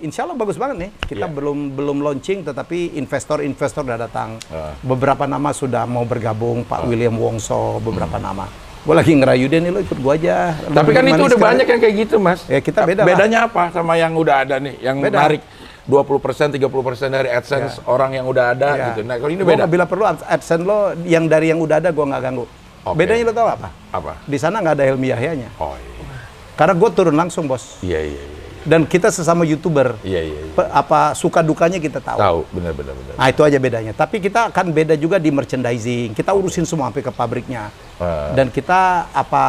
insya Allah bagus banget nih. Kita Iya. belum belum launching, tetapi investor-investor udah datang. Ah. Beberapa nama sudah mau bergabung, Pak William Wongso, beberapa nama. Gue lagi ngerayu deh nih, lo ikut gue aja. Hmm. Tapi kan itu udah sekali. banyak yang kayak gitu, Mas. Ya, kita beda lah. Bedanya apa sama yang udah ada nih? Yang Beda. menarik 20%, 30% dari AdSense orang yang udah ada Ya. gitu. Nah, kalau ini Gua beda. bila perlu AdSense lo yang dari yang udah ada gue nggak ganggu. Oke. Bedanya lo tau apa? Apa? Di sana nggak ada Helmi Yahyanya. Oh iya. Karena gue turun langsung bos. Iya, iya, iya. Dan kita sesama youtuber, Iya, iya, iya. apa suka dukanya kita tahu. Tahu, benar benar benar. Nah itu aja bedanya. Tapi kita akan beda juga di merchandising. Kita urusin semua sampai ke pabriknya. Ah. Dan kita apa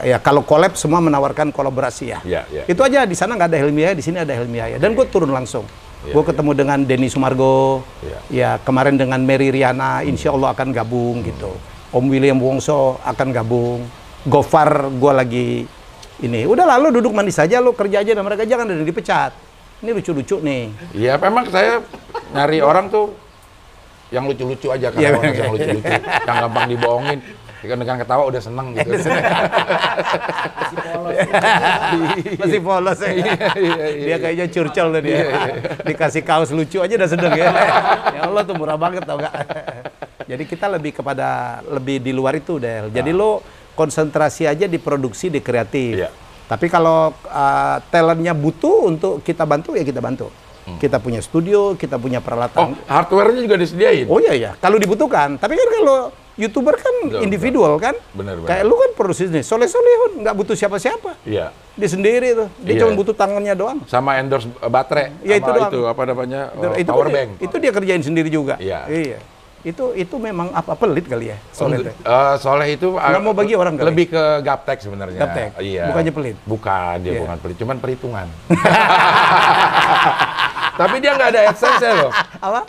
ya kalau collab semua menawarkan kolaborasi ya. Iya, iya. Itu aja di sana nggak ada Helmi Yahya, di sini ada Helmi Yahya. Dan gue turun langsung. Iya, gue ketemu dengan Denny Sumargo. Iya. Ya kemarin dengan Mary Riana, insya Allah akan gabung gitu. Om William Wongso akan gabung. Gofar gue lagi ini. Udah lalu duduk manis saja lo kerja aja dan mereka jangan ada yang dipecat. Ini lucu-lucu nih. Iya, memang saya nyari orang tuh yang lucu-lucu aja Iya, karena orang yang lucu-lucu, yang gampang dibohongin. Dengan dengan ketawa udah seneng gitu. Masih polos ya. Iya, iya, iya. Dia kayaknya curcol tuh dia. Dikasih kaos lucu aja udah sedeng ya. ya Allah tuh murah banget tau gak? Jadi kita lebih kepada lebih di luar itu Del. Jadi lo konsentrasi aja di produksi di kreatif. Iya. Tapi kalau uh, talentnya butuh untuk kita bantu ya kita bantu. Kita punya studio, kita punya Oh, peralatan. hardware-nya juga disediain. Oh iya ya, kalau dibutuhkan. Tapi kan kalau youtuber kan Betul, individual kan. Benar, benar. Kayak lu kan produksi nih, Soleh Solehun nggak butuh siapa-siapa. Iya. Dia sendiri tuh. Dia Iya. cuma butuh tangannya doang. Sama endorse uh, baterai. Ya, itu doang. itu apa namanya? Itu, itu power kan- bank. Itu dia kerjain sendiri juga. Iya. Iya. Itu itu memang apa pelit kali ya Soleh. teh? Eh, Soleh itu uh, Nggak mau bagi orang kali? lebih ke gaptek sebenarnya. Gaptek? Iya. Bukannya pelit? Bukan, dia Iya. bukan pelit, cuman perhitungan. Tapi dia nggak ada AdSense loh. Apa?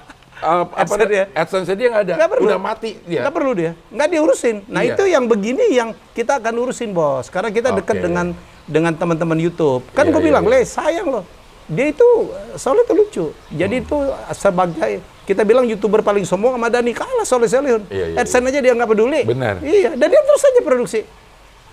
Uh, apa dia? AdSense dia nggak ada. Nggak perlu. Udah mati dia. Nggak perlu dia, nggak diurusin. Nah Iya. itu yang begini yang kita akan urusin bos. Karena kita dekat dengan dengan teman-teman YouTube. Kan Iya, gue iya, bilang, iya. le sayang loh. Dia itu Soleh itu lucu. Jadi Hmm. itu sebagai kita bilang youtuber paling sombong sama Dani kalah Soleh Solihun. Iya, iya, AdSense aja dia nggak peduli. Benar. Iya. Dan dia terus saja produksi.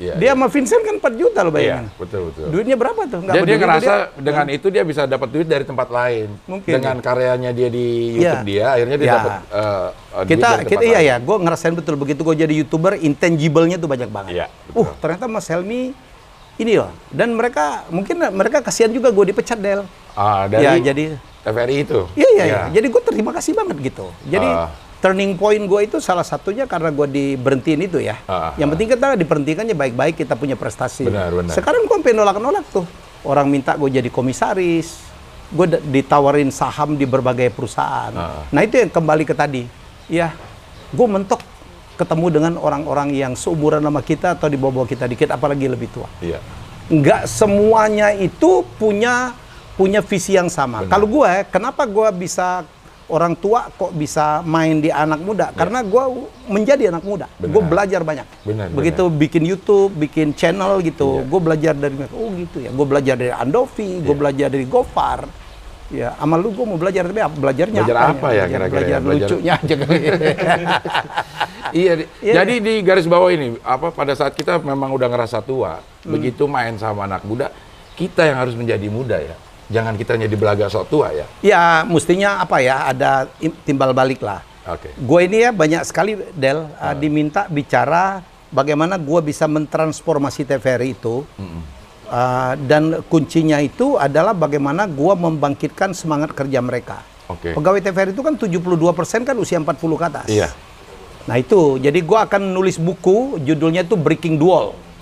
Iya, dia iya. sama Vincent kan 4 juta loh Iya, bayangan. betul betul. Duitnya berapa tuh? Nggak dia peduli ngerasa dia. dengan itu dia bisa dapat duit dari tempat lain. Mungkin, dengan karyanya dia di YouTube Iya. dia, akhirnya dia Iya. dapat uh, uh, duit kita dari kita tempat iya lain. ya gue ngerasain betul begitu gue jadi youtuber intangible-nya tuh banyak banget Iya, uh ternyata Mas Helmi ini loh dan mereka mungkin mereka kasihan juga gue dipecat Del Ah, dari ya jadi TVRI itu. iya iya iya. jadi gue terima kasih banget gitu jadi Ah. turning point gue itu salah satunya karena gue diberhentiin itu ya Ah, yang penting kita diberhentikannya baik-baik kita punya prestasi Benar, benar. sekarang gue sampai nolak-nolak tuh orang minta gue jadi komisaris gue ditawarin saham di berbagai perusahaan Ah. nah itu yang kembali ke tadi ya gue mentok ketemu dengan orang-orang yang seumuran sama kita atau di bawah kita dikit apalagi lebih tua Iya. nggak semuanya itu punya punya visi yang sama. Benar. Kalau gue, kenapa gue bisa orang tua kok bisa main di anak muda? Karena gue menjadi anak muda. Benar. Gue belajar banyak. Benar, Begitu bikin YouTube, bikin channel gitu, Iya. gue belajar dari mereka. Oh gitu ya. Gue belajar dari Andovi, gue Iya. belajar dari Gofar. Ya, sama lu gue mau belajar tapi apa? Belajarnya Belajar apa ya Belajar- kira-kira Belajar ya? Belajar- lucunya aja kali. Iya, Iya. jadi di garis bawah ini apa pada saat kita memang udah ngerasa tua, Hmm. begitu main sama anak muda, kita yang harus menjadi muda ya. Jangan kita jadi belaga sok tua ya. ya, mestinya apa ya? Ada im- timbal balik lah. Oke. Gue ini ya banyak sekali Del uh, diminta bicara bagaimana gue bisa mentransformasi TVRI itu Uh, dan kuncinya itu adalah bagaimana gue membangkitkan semangat kerja mereka. Oke. Pegawai TVRI itu kan 72% kan usia 40 ke atas. Iya. Nah itu, jadi gue akan nulis buku judulnya itu Breaking the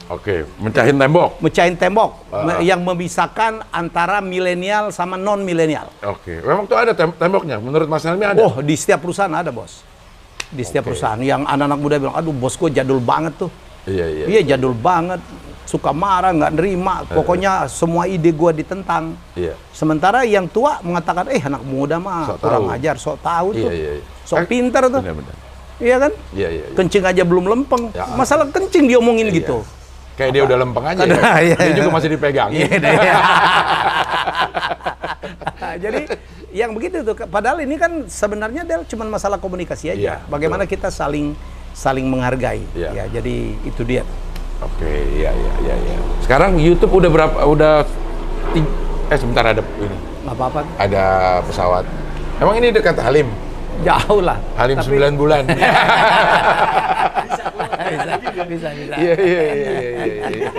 Oke, mencahin tembok. Mecahin tembok me- yang memisahkan antara milenial sama non milenial. Oke, memang tuh ada tem- temboknya. Menurut Mas Helmi ada. Oh, di setiap perusahaan ada, Bos. Di setiap Oke. perusahaan yang anak-anak muda bilang, "Aduh, bos gue jadul banget tuh." Iya, iya. Iya jadul banget, suka marah, nggak nerima. Pokoknya semua ide gua ditentang. Iya. Sementara yang tua mengatakan, eh anak muda mah Sok kurang tahu. ajar, sok tahu tuh, Iya, iya, iya. sok Eh, pinter tuh, Benar-benar. iya kan? Iya, iya. iya. Kencing aja belum lempeng, Ya. masalah kencing diomongin Iya. gitu. Kayak dia udah lempeng aja. ya. Iya. Dia juga masih dipegang. Iya deh. Jadi yang begitu tuh, padahal ini kan sebenarnya Del cuma masalah komunikasi aja. Iya, Bagaimana kita saling saling menghargai. Iya. Ya, jadi itu dia. Oke, iya, iya, iya, iya. Sekarang YouTube udah berapa? Udah eh sebentar ada ini. Apa-apa. Ada pesawat. Emang ini dekat Halim? Jauh lah. Halim Tapi- 9 bulan. bisa, bisa, bisa. Iya, iya, iya, iya, iya, iya.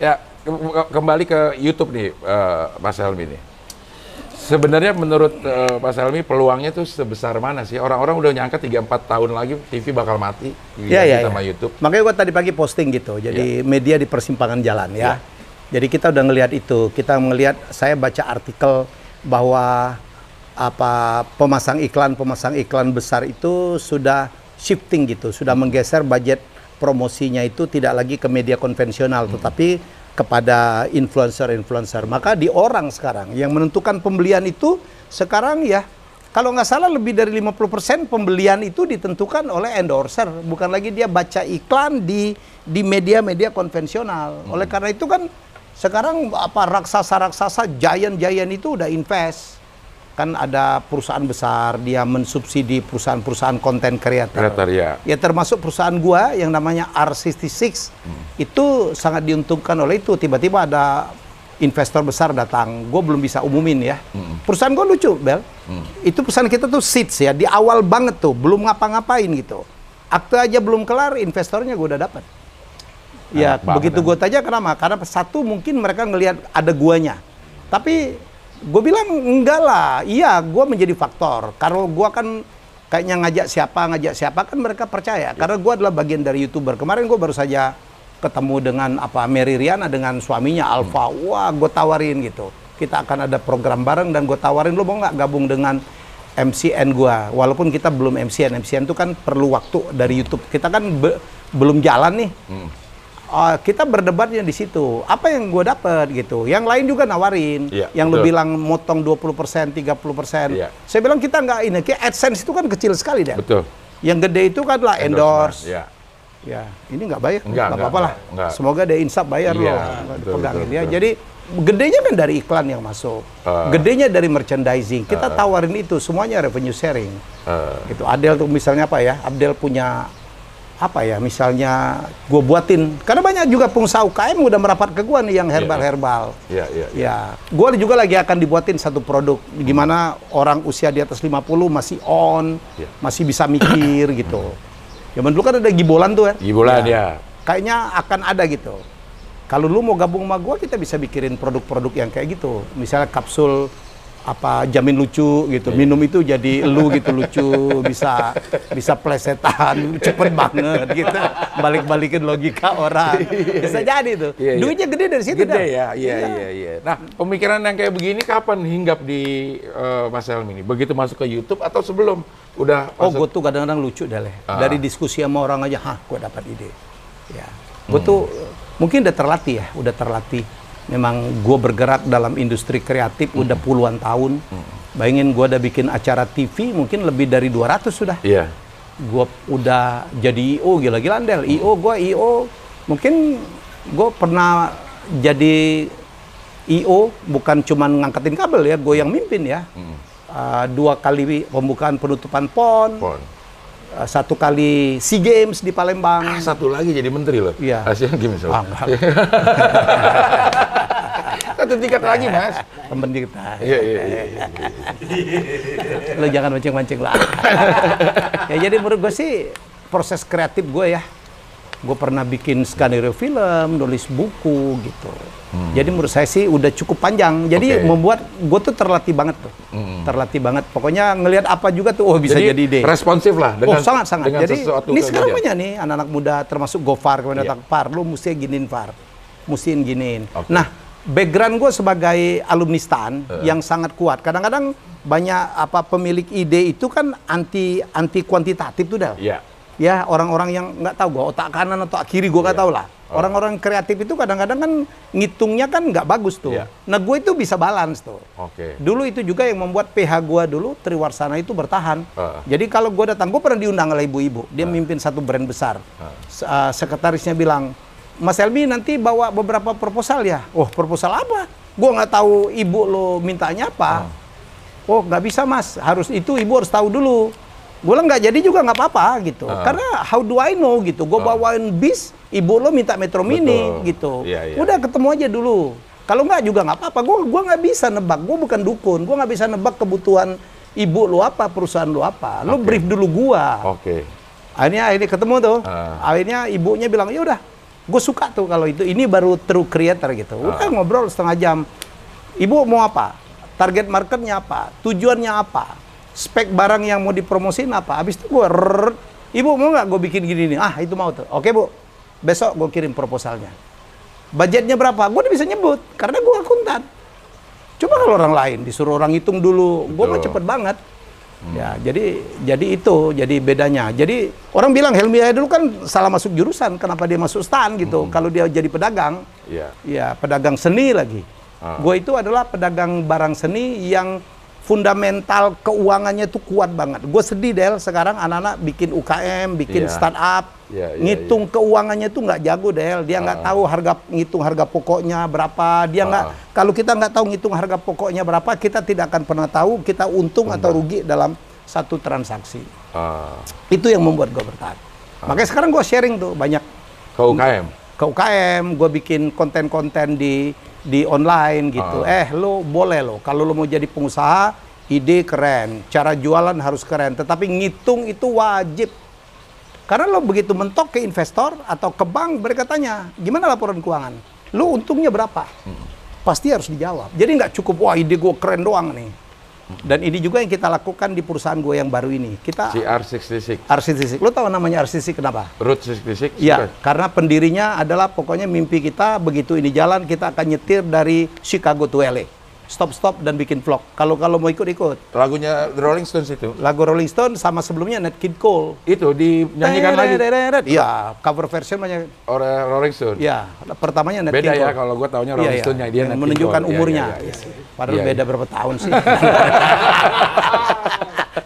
ya, ke- ke- kembali ke YouTube nih, eh, Mas Helmi nih. Sebenarnya menurut eh, Mas Helmi peluangnya tuh sebesar mana sih? Orang-orang udah nyangka 3-4 tahun lagi TV bakal mati Iya, iya, sama iya. YouTube. Makanya gua tadi pagi posting gitu. Jadi media di persimpangan jalan ya. Iya. Jadi kita udah ngelihat itu. Kita melihat saya baca artikel bahwa apa pemasang iklan pemasang iklan besar itu sudah shifting gitu, sudah menggeser budget promosinya itu tidak lagi ke media konvensional tetapi kepada influencer-influencer. Maka di orang sekarang yang menentukan pembelian itu sekarang ya kalau nggak salah lebih dari 50% pembelian itu ditentukan oleh endorser, bukan lagi dia baca iklan di di media-media konvensional. Oleh karena itu kan sekarang apa raksasa-raksasa giant-giant itu udah invest. Kan ada perusahaan besar dia mensubsidi perusahaan-perusahaan konten kreator. Kreator, ya. Ya termasuk perusahaan gua yang namanya R66 itu sangat diuntungkan oleh itu. Tiba-tiba ada investor besar datang. Gue belum bisa umumin ya. Perusahaan gue lucu, Bel. Itu perusahaan kita tuh seeds ya, di awal banget tuh, belum ngapa-ngapain gitu. Akte aja belum kelar, investornya gue udah dapat. Ya, begitu gue tanya kenapa? Karena satu mungkin mereka ngelihat ada guanya. Tapi Gue bilang enggak lah. Iya, gue menjadi faktor. Kalau gue kan kayaknya ngajak siapa, ngajak siapa kan mereka percaya. Karena gue adalah bagian dari youtuber. Kemarin gue baru saja ketemu dengan apa Mary Riana dengan suaminya Alfa. Wah, gue tawarin gitu. Kita akan ada program bareng dan gue tawarin lo mau nggak gabung dengan MCN gua. Walaupun kita belum MCN, MCN itu kan perlu waktu dari YouTube. Kita kan be- belum jalan nih. Uh, kita berdebatnya di situ. Apa yang gue dapat gitu. Yang lain juga nawarin. Iya, yang lu betul. bilang motong 20%, 30%. Iya. Saya bilang kita nggak ini. Kayak AdSense itu kan kecil sekali deh. Betul. Yang gede itu kan lah endorse. Ya. Ya, ini nggak bayar, Enggak, nggak apa-apa lah. enggak. Semoga ada insaf bayar Iya, loh, betul, pegang betul, ini ya. betul. Jadi gedenya kan dari iklan yang masuk, Ah. gedenya dari merchandising. Kita tawarin itu semuanya revenue sharing. Eh, Gitu. Adel tuh misalnya apa ya? Abdel punya apa ya? Misalnya gue buatin, karena banyak juga pengusaha UKM udah merapat ke gue nih yang herbal-herbal. ya, ya, ya. Ya, gue juga lagi akan dibuatin satu produk gimana orang usia di atas 50 masih on, Ya. masih bisa mikir gitu. Zaman dulu kan ada gibolan tuh kan. Gibolan ya. Kayaknya akan ada gitu. Kalau lu mau gabung sama gua kita bisa bikin produk-produk yang kayak gitu. Misalnya kapsul apa jamin lucu gitu. Minum itu jadi lu gitu lucu, bisa bisa plesetan, cepet banget gitu. Balik-balikin logika orang. Bisa jadi tuh. Iya, iya. Duitnya gede dari situ Gede dah. ya, iya, iya, iya. Nah, pemikiran yang kayak begini kapan hinggap di eh, Mas Helmi ini? Begitu masuk ke YouTube atau sebelum udah Oh, masuk? gue tuh kadang-kadang lucu dah leh. Ah. Dari diskusi sama orang aja, hah, gue dapat ide. Ya, Hmm. gue tuh mungkin udah terlatih ya, udah terlatih. Memang gue bergerak dalam industri kreatif udah Hmm. puluhan tahun. Bayangin gue udah bikin acara TV mungkin lebih dari 200 sudah. Iya. Gue udah jadi IO gila-gila Del. IO gue IO mungkin gue pernah jadi IO bukan cuman ngangkatin kabel ya, gue yang mimpin ya. Uh, dua kali pembukaan penutupan PON, Pon. Uh, satu kali SEA Games di Palembang. Ah, satu lagi jadi menteri loh. Iya. Asian Games. Ah, loh. enggak. Satu tingkat lagi, Mas. Temen kita. Iya, iya, iya. iya. Lo jangan mancing-mancing lah. ya jadi menurut gue sih proses kreatif gue ya. Gue pernah bikin skenario film, nulis buku gitu. Jadi menurut saya sih udah cukup panjang. Jadi Hmm. Oke. membuat gue tuh terlatih banget tuh. Hmm. Terlatih banget. Pokoknya ngelihat apa juga tuh, oh bisa jadi, ide. responsif lah dengan oh sangat sangat. dengan Jadi ini sekarang banyak nih anak-anak muda termasuk Gofar kemudian Iya. datang Par, lu mesti giniin Par, mustiin giniin. Oke. Nah background gue sebagai alumni STAN Eh. yang sangat kuat. Kadang-kadang banyak apa pemilik ide itu kan anti anti kuantitatif tuh dah. Iya. Ya orang-orang yang nggak tahu gue otak kanan atau kiri gue nggak Iya. tahu lah. Oh. Orang-orang kreatif itu kadang-kadang kan ngitungnya kan nggak bagus tuh. Iya. Nah gue itu bisa balance tuh. Oke. Dulu itu juga yang membuat PH gua dulu Triwarsana itu bertahan. Ah. Jadi kalau gua datang, gua pernah diundang oleh ibu-ibu. Dia mimpin satu brand besar. Se- uh, sekretarisnya bilang, Mas Elmi nanti bawa beberapa proposal ya. Oh proposal apa? Gua nggak tahu ibu lo mintanya apa. Oh nggak bisa mas, harus itu ibu harus tahu dulu. Gue bilang nggak jadi juga nggak apa-apa gitu. Ah. Karena how do I know gitu. Gue bawain bis, ibu lo minta Metro Mini Betul. gitu. Iya, iya. Udah ketemu aja dulu. Kalau nggak juga nggak apa-apa. Gue gua nggak bisa nebak. Gue bukan dukun. Gue nggak bisa nebak kebutuhan ibu lu apa, perusahaan lu apa. Lu Oke. brief dulu gua. Oke. Akhirnya ini ketemu tuh. Ah. Akhirnya ibunya bilang ya udah. Gue suka tuh kalau itu. Ini baru true creator gitu. Udah ngobrol setengah jam. Ibu mau apa? Target marketnya apa? Tujuannya apa? Spek barang yang mau dipromosin apa? Habis itu gue Ibu mau nggak gue bikin gini nih? Ah itu mau tuh. Oke bu. Besok gue kirim proposalnya. Budgetnya berapa? Gue udah bisa nyebut karena gue akuntan. Coba kalau orang lain disuruh orang hitung dulu, gue mah cepet banget. Ya, jadi jadi itu jadi bedanya. Jadi orang bilang Helmi dulu kan salah masuk jurusan, kenapa dia masuk stan gitu? Kalau dia jadi pedagang, Iya. ya pedagang seni lagi. Ah. Gue itu adalah pedagang barang seni yang fundamental keuangannya tuh kuat banget. Gue sedih Del sekarang anak-anak bikin UKM, bikin Iya. startup, Iya, iya, ngitung keuangannya tuh nggak jago Del. Dia nggak tahu harga ngitung harga pokoknya berapa. Dia nggak Ah. kalau kita nggak tahu ngitung harga pokoknya berapa, kita tidak akan pernah tahu kita untung atau rugi dalam satu transaksi. Ah, Itu yang membuat gue bertahan. Makanya sekarang gue sharing tuh banyak ke UKM. ke UKM, gue bikin konten-konten di di online gitu. Ah. Eh, lo boleh lo kalau lo mau jadi pengusaha, ide keren, cara jualan harus keren, tetapi ngitung itu wajib. Karena lo begitu mentok ke investor atau ke bank, mereka tanya, gimana laporan keuangan? Lo untungnya berapa? pasti harus dijawab. Jadi nggak cukup wah ide gue keren doang nih. Dan ini juga yang kita lakukan di perusahaan gue yang baru ini. Kita CR66, RC66. Lo tahu namanya RC66 kenapa? Route 66. Iya, karena pendirinya adalah pokoknya mimpi kita begitu ini jalan kita akan nyetir dari Chicago to LA. Stop stop dan bikin vlog. Kalau kalau mau ikut ikut. Lagunya The Rolling Stones itu. Lagu Rolling Stone sama sebelumnya Nat King Cole. Itu dinyanyikan lagi Iya, cover version banyak. oleh Rolling Stone. Iya, pertamanya Nat Beda King ya Cole. kalau gua taunya Iya, Rolling iya. Stone-nya dia Yang Nat King menunjukkan Cole. Iya, umurnya. iya, iya, iya. Padahal Iya, beda iya. berapa tahun sih.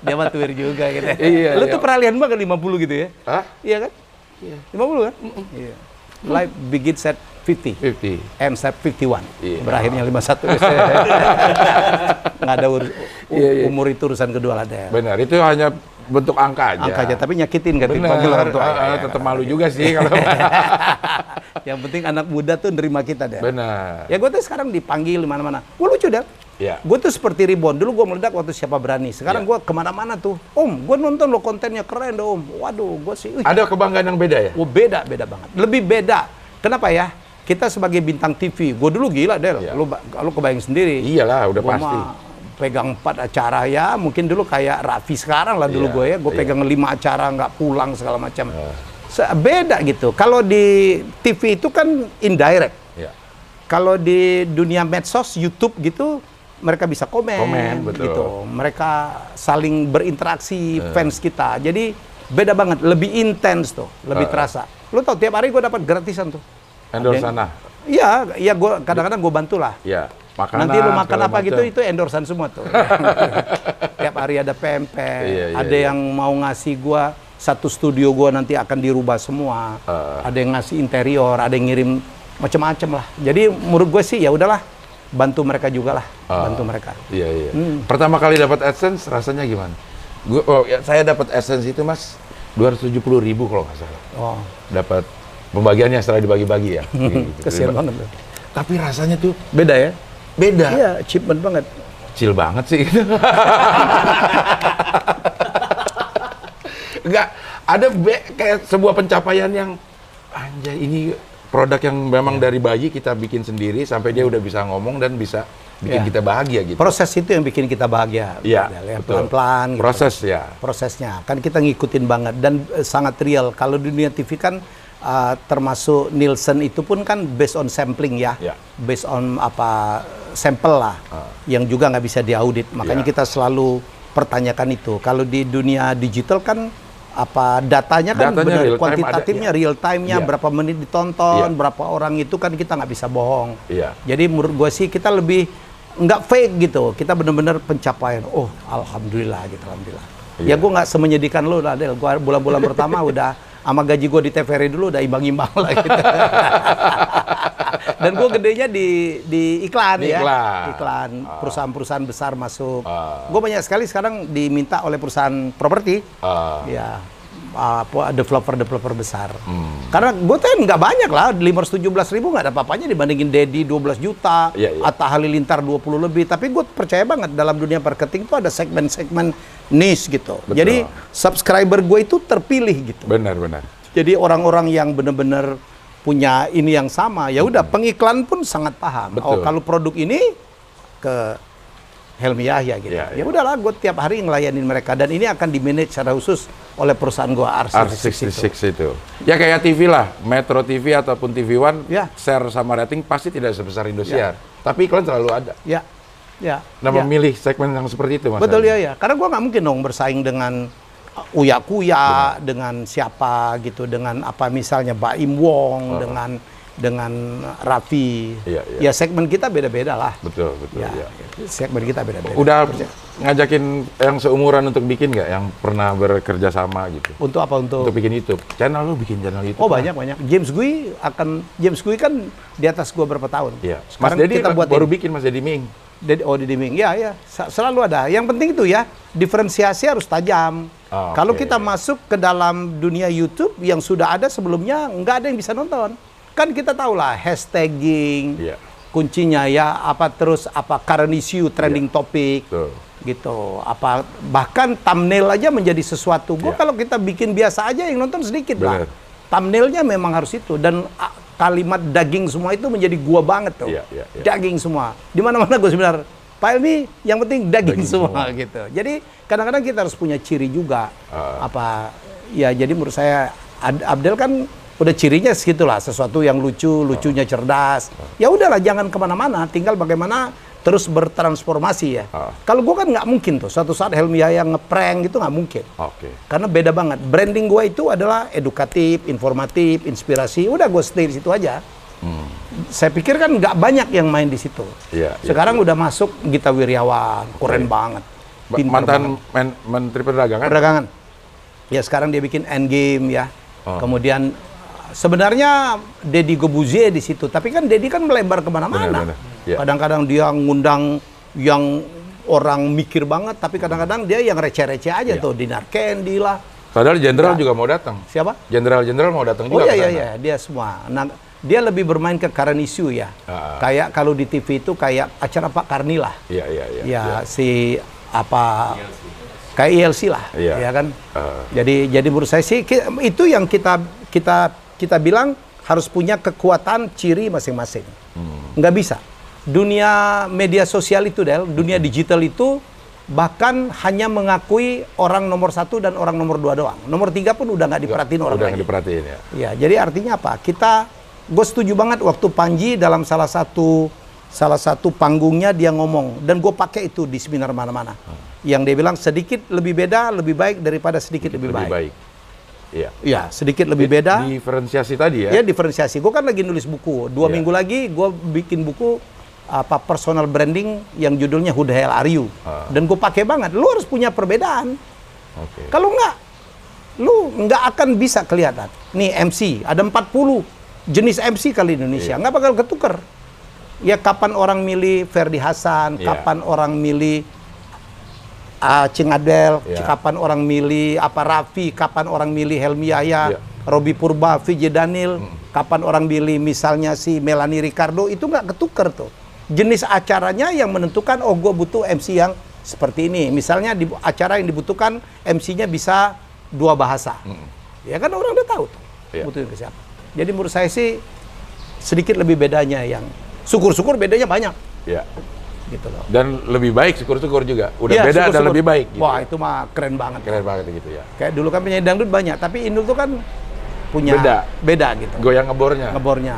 Dia mah tuir juga gitu. ya. Iya, Lu iya. tuh peralihan banget 50 gitu ya? Hah? Iya kan? Iya. 50 kan? Iya. Life begins at 50. 50. ends at 51. Iya. Berakhirnya 51. Nggak ada ur- u- Iya, iya. umur itu urusan kedua lah deh. Benar, itu hanya bentuk angka aja. Angka aja, tapi nyakitin kan dipanggil orang tua. ah, Ya, ah, tetap malu juga sih kalau. Yang penting anak muda tuh nerima kita deh. Benar. Ya gue tuh sekarang dipanggil di mana-mana. Gue lucu deh. Iya. Gue tuh seperti Ribon. Dulu gue meledak waktu siapa berani. Sekarang Iya. gue ke mana-mana tuh. Om, gue nonton lo kontennya keren deh om. Waduh, gue sih. Wih, Ada kebanggaan yang beda ya? Wah beda, beda banget. Lebih beda. Kenapa ya? Kita sebagai bintang TV, gue dulu gila deh. Lu, ba- lu kebayang sendiri. Iyalah, udah Gua pasti. mah pegang empat acara ya, mungkin dulu kayak Raffi sekarang lah dulu Iya, gue ya. Gue iya. pegang lima acara nggak pulang segala macam. Se- Beda gitu. Kalau di TV itu kan indirect. Iya. Kalau di dunia medsos, YouTube gitu, mereka bisa komen, Komen, betul. gitu. Mereka saling berinteraksi fans kita. Jadi beda banget, lebih intens tuh, lebih Eh. terasa. Lu tau tiap hari gue dapat gratisan tuh. Endorse sana. Iya, iya gue kadang-kadang gue bantu lah. Iya. Makanan. Nanti lu makan apa gitu macam. itu endorsan semua tuh. tiap hari ada pempek, Iya, iya, ada iya. yang mau ngasih gua satu studio gua nanti akan dirubah semua. Eh. Ada yang ngasih interior, ada yang ngirim macam-macam lah. Jadi menurut gue sih ya udahlah, bantu mereka juga lah, Ah. bantu mereka. Iya, iya. Hmm. Pertama kali dapat AdSense rasanya gimana? Gua, oh, ya, saya dapat AdSense itu Mas 270 ribu kalau nggak salah. Oh, Dapat pembagiannya setelah dibagi-bagi ya. Gitu. kesian banget tuh. Tapi rasanya tuh Beda ya? beda. Iya, achievement banget. Kecil banget sih. Enggak, ada be- kayak sebuah pencapaian yang anjay ini produk yang memang dari bayi kita bikin sendiri sampai dia udah bisa ngomong dan bisa bikin Iya. kita bahagia gitu. Proses itu yang bikin kita bahagia. Iya, ya, betul. pelan-pelan. gitu. Proses ya. prosesnya kan kita ngikutin banget dan eh, sangat real kalau di dunia TV kan uh, termasuk Nielsen itu pun kan based on sampling ya Ya. based on apa sampel lah yang juga nggak bisa diaudit makanya Ya. kita selalu pertanyakan itu kalau di dunia digital kan apa datanya kan Datanya benar real kuantitatifnya ada, ya. real time-nya Ya. berapa menit ditonton Ya. berapa orang itu kan kita nggak bisa bohong Iya. jadi menurut gue sih kita lebih nggak fake gitu. Kita benar-benar pencapaian. Oh, alhamdulillah gitu, alhamdulillah. Ya Iya. gue nggak semenyedihkan lo lah, Del. Gua bulan-bulan pertama udah sama gaji gue di TVRI dulu udah imbang-imbang lah gitu. Dan gue gedenya di di iklan Di ya, iklan. iklan perusahaan-perusahaan besar masuk. Ah. Gue banyak sekali sekarang diminta oleh perusahaan properti. Ah. Ya, apa developer-developer besar. Hmm. Karena gue tuh nggak banyak lah, 517 ribu nggak ada apa-apanya dibandingin Dedi 12 juta, Iya, iya. Atta Halilintar 20 lebih. Tapi gue percaya banget dalam dunia marketing itu ada segmen-segmen niche gitu. Betul. Jadi subscriber gue itu terpilih gitu. Benar, benar. Jadi orang-orang yang benar-benar punya ini yang sama, ya udah pengiklan pun sangat paham. Oh Betul. kalau produk ini ke Helmi Yahya gitu. Ya, Ya, ya. udahlah, gue tiap hari ngelayanin mereka dan ini akan di manage secara khusus oleh perusahaan gue RC66 itu. R66 itu. Ya kayak TV lah, Metro TV ataupun TV One, Ya. share sama rating pasti tidak sebesar Indosiar. Tapi iklan selalu ada. Ya, ya. Nah, ya. memilih segmen yang seperti itu, Mas. Betul ya ya. Karena gua nggak mungkin dong bersaing dengan Uya Kuya, dengan siapa gitu, dengan apa misalnya Baim Wong, dengan dengan Raffi. Iya, iya. Ya segmen kita beda-beda lah. Betul, betul. Ya, ya. segmen kita beda-beda. Udah ngajakin yang seumuran untuk bikin nggak? Yang pernah bekerja sama gitu? Untuk apa untuk? Untuk bikin YouTube. Channel lu bikin channel YouTube. Oh kan? banyak banyak. James Gui akan James Gui kan di atas gua berapa tahun. Iya. Mas Dedi kita buat baru ini. bikin Mas Dedi Ming. Dedi, oh Dedi Ming. Ya ya, selalu ada. Yang penting itu ya, diferensiasi harus tajam. Ah, Kalau oke. kita masuk ke dalam dunia YouTube yang sudah ada sebelumnya, nggak ada yang bisa nonton. Kan kita tahu lah hashtagging, Iya. kuncinya ya apa terus apa current issue, trending topic, Betul. gitu. Apa bahkan thumbnail aja menjadi sesuatu. Gua Iya. kalau kita bikin biasa aja yang nonton sedikit lah. Benar. Thumbnailnya memang harus itu dan kalimat daging semua itu menjadi gua banget tuh. Iya, iya, iya. Daging semua. Di mana-mana gue sebenarnya Pak Elmi yang penting daging, Daging semua, gitu. Jadi kadang-kadang kita harus punya ciri juga. Ah. Apa ya jadi menurut saya Ad- Abdel kan udah cirinya segitulah sesuatu yang lucu, lucunya cerdas. Ya udahlah jangan ke mana-mana, tinggal bagaimana terus bertransformasi ya. Ah. Kalau gua kan nggak mungkin tuh suatu saat Helmi Yahya ngeprank gitu nggak mungkin. Oke. Karena beda banget. Branding gue itu adalah edukatif, informatif, inspirasi. Udah gue stay di situ aja. Saya pikir kan nggak banyak yang main di situ. Iya, iya, Sekarang udah masuk Gita Wirjawan, keren banget. Ba- Pinter Mantan banget. men- Menteri Perdagangan. perdagangan. Ya sekarang dia bikin Endgame ya. Oh. Kemudian sebenarnya Deddy Gobuzie di situ, tapi kan Deddy kan melebar ke mana-mana. Ya. Kadang-kadang dia ngundang yang orang mikir banget, tapi kadang-kadang dia yang receh-receh aja Ya. tuh, Dinar Candy lah. Padahal jenderal juga mau datang. Siapa? Jenderal-jenderal mau datang Oh juga iya ke iya sana. iya, dia semua. Nah, dia lebih bermain ke current issue ya. Ah. Kayak kalau di TV itu kayak acara Pak Karni lah. Iya, iya, iya. ya si apa kayak ILC lah, Iya. ya kan. Ah. Jadi jadi menurut saya sih itu yang kita kita kita bilang harus punya kekuatan ciri masing-masing. Hmm. Nggak bisa. Dunia media sosial itu Del, dunia digital itu bahkan hanya mengakui orang nomor satu dan orang nomor dua doang. Nomor tiga pun udah nggak diperhatiin orang Udah lagi. nggak diperhatiin ya. Ya, jadi artinya apa? Kita, gue setuju banget waktu Panji dalam salah satu salah satu panggungnya dia ngomong dan gue pakai itu di seminar mana-mana. Yang dia bilang sedikit lebih beda lebih baik daripada sedikit lebih, Lebih baik. baik. Iya. Ya, sedikit lebih beda. Diferensiasi tadi ya. Ya diferensiasi. Gue kan lagi nulis buku. Dua Iya. minggu lagi gue bikin buku apa personal branding yang judulnya Who the Hell Are You? Ah. Dan gue pakai banget. Lu harus punya perbedaan. Oke. Kalau enggak, lu nggak akan bisa kelihatan. Nih MC, ada 40 jenis MC kali Indonesia, Iya. nggak bakal ketuker. Ya kapan orang milih Ferdi Hasan, Iya. kapan orang milih ah, Cing Adel, Iya. kapan orang milih apa Raffi, kapan orang milih Helmi Yahya. Robi Purba, VJ Daniel, kapan orang milih misalnya si Melanie Ricardo, itu nggak ketuker tuh. Jenis acaranya yang menentukan, oh gue butuh MC yang seperti ini. Misalnya di acara yang dibutuhkan MC-nya bisa dua bahasa. Ya kan orang udah tahu tuh Iya. butuhin ke siapa. Jadi menurut saya sih sedikit lebih bedanya yang syukur-syukur bedanya banyak Ya. gitu loh. Dan lebih baik syukur-syukur juga. Udah Iya, beda dan syukur-syukur. lebih baik. Gitu. Wah itu mah keren banget. Keren banget gitu ya. Kayak dulu kan penyanyi dangdut banyak, tapi Indul tuh kan punya Beda. beda gitu. Goyang ngebornya. Ngebornya.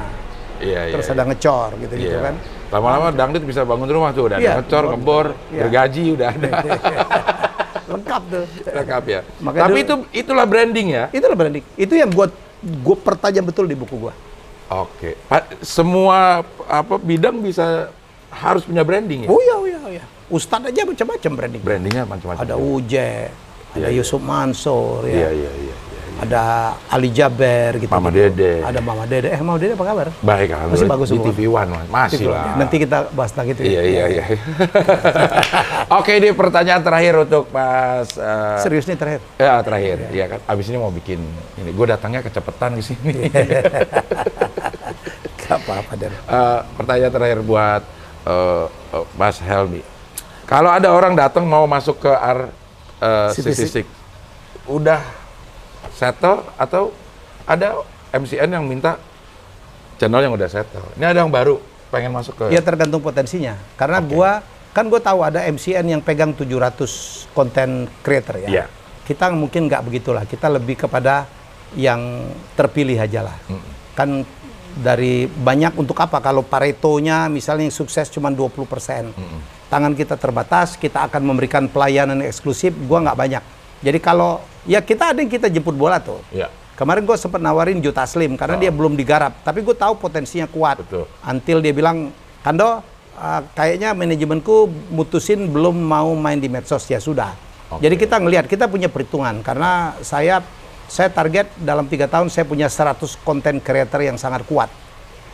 Iya, iya. Terus iya. ada ngecor gitu-gitu Iya. kan. Lama-lama dangdut bisa bangun rumah tuh udah ada Iya, ngecor, ngebor. Iya. gergaji udah ada. Lengkap tuh. Lengkap ya. Makanya Tapi dulu- itu itulah branding ya. Itulah branding. Itu yang gua gua pertajam betul di buku gua. Oke. Pa- Semua apa bidang bisa harus punya branding ya. Oh iya, oh iya, oh iya. Ustadz aja macam-macam branding. Brandingnya macam-macam. Ada Uje, ada Iya, iya. Yusuf Mansur, Iya, ya. iya, iya. iya. Ada Ali Jaber gitu. Mama Dede. Ada Mama Dede. Eh, Mama Dede apa kabar? Baik kan. Masih bagus di semua. TV One Mas. masih Gitu. lah. Nanti kita bahas lagi itu. Iya iya iya. Oke ini pertanyaan terakhir untuk Mas. eh, Serius nih terakhir. Ya terakhir, ya kan. Abis ini mau bikin ini. Gue datangnya kecepatan di sini. Gak apa-apa, Den. Eh, pertanyaan terakhir buat eh, eh, Mas Helmi. Kalau ada orang datang mau masuk ke City City Six, udah settle atau ada MCN yang minta channel yang udah settle. Ini ada yang baru pengen masuk ke Ya tergantung potensinya. Karena Oke. gua kan gue tahu ada MCN yang pegang 700 konten creator ya. Iya. Kita mungkin nggak begitulah. Kita lebih kepada yang terpilih aja lah. Kan dari banyak untuk apa? Kalau Pareto-nya misalnya yang sukses cuma 20%. Tangan kita terbatas, kita akan memberikan pelayanan eksklusif, gua nggak banyak. Jadi kalau ya kita ada yang kita jemput bola tuh. Ya. Kemarin gue sempat nawarin Jota Slim karena dia belum digarap, tapi gue tahu potensinya kuat. Betul. Until dia bilang, Kando, uh, kayaknya manajemenku mutusin belum mau main di medsos ya sudah. Oke. Jadi kita ngelihat, kita punya perhitungan karena saya saya target dalam tiga tahun saya punya 100 konten creator yang sangat kuat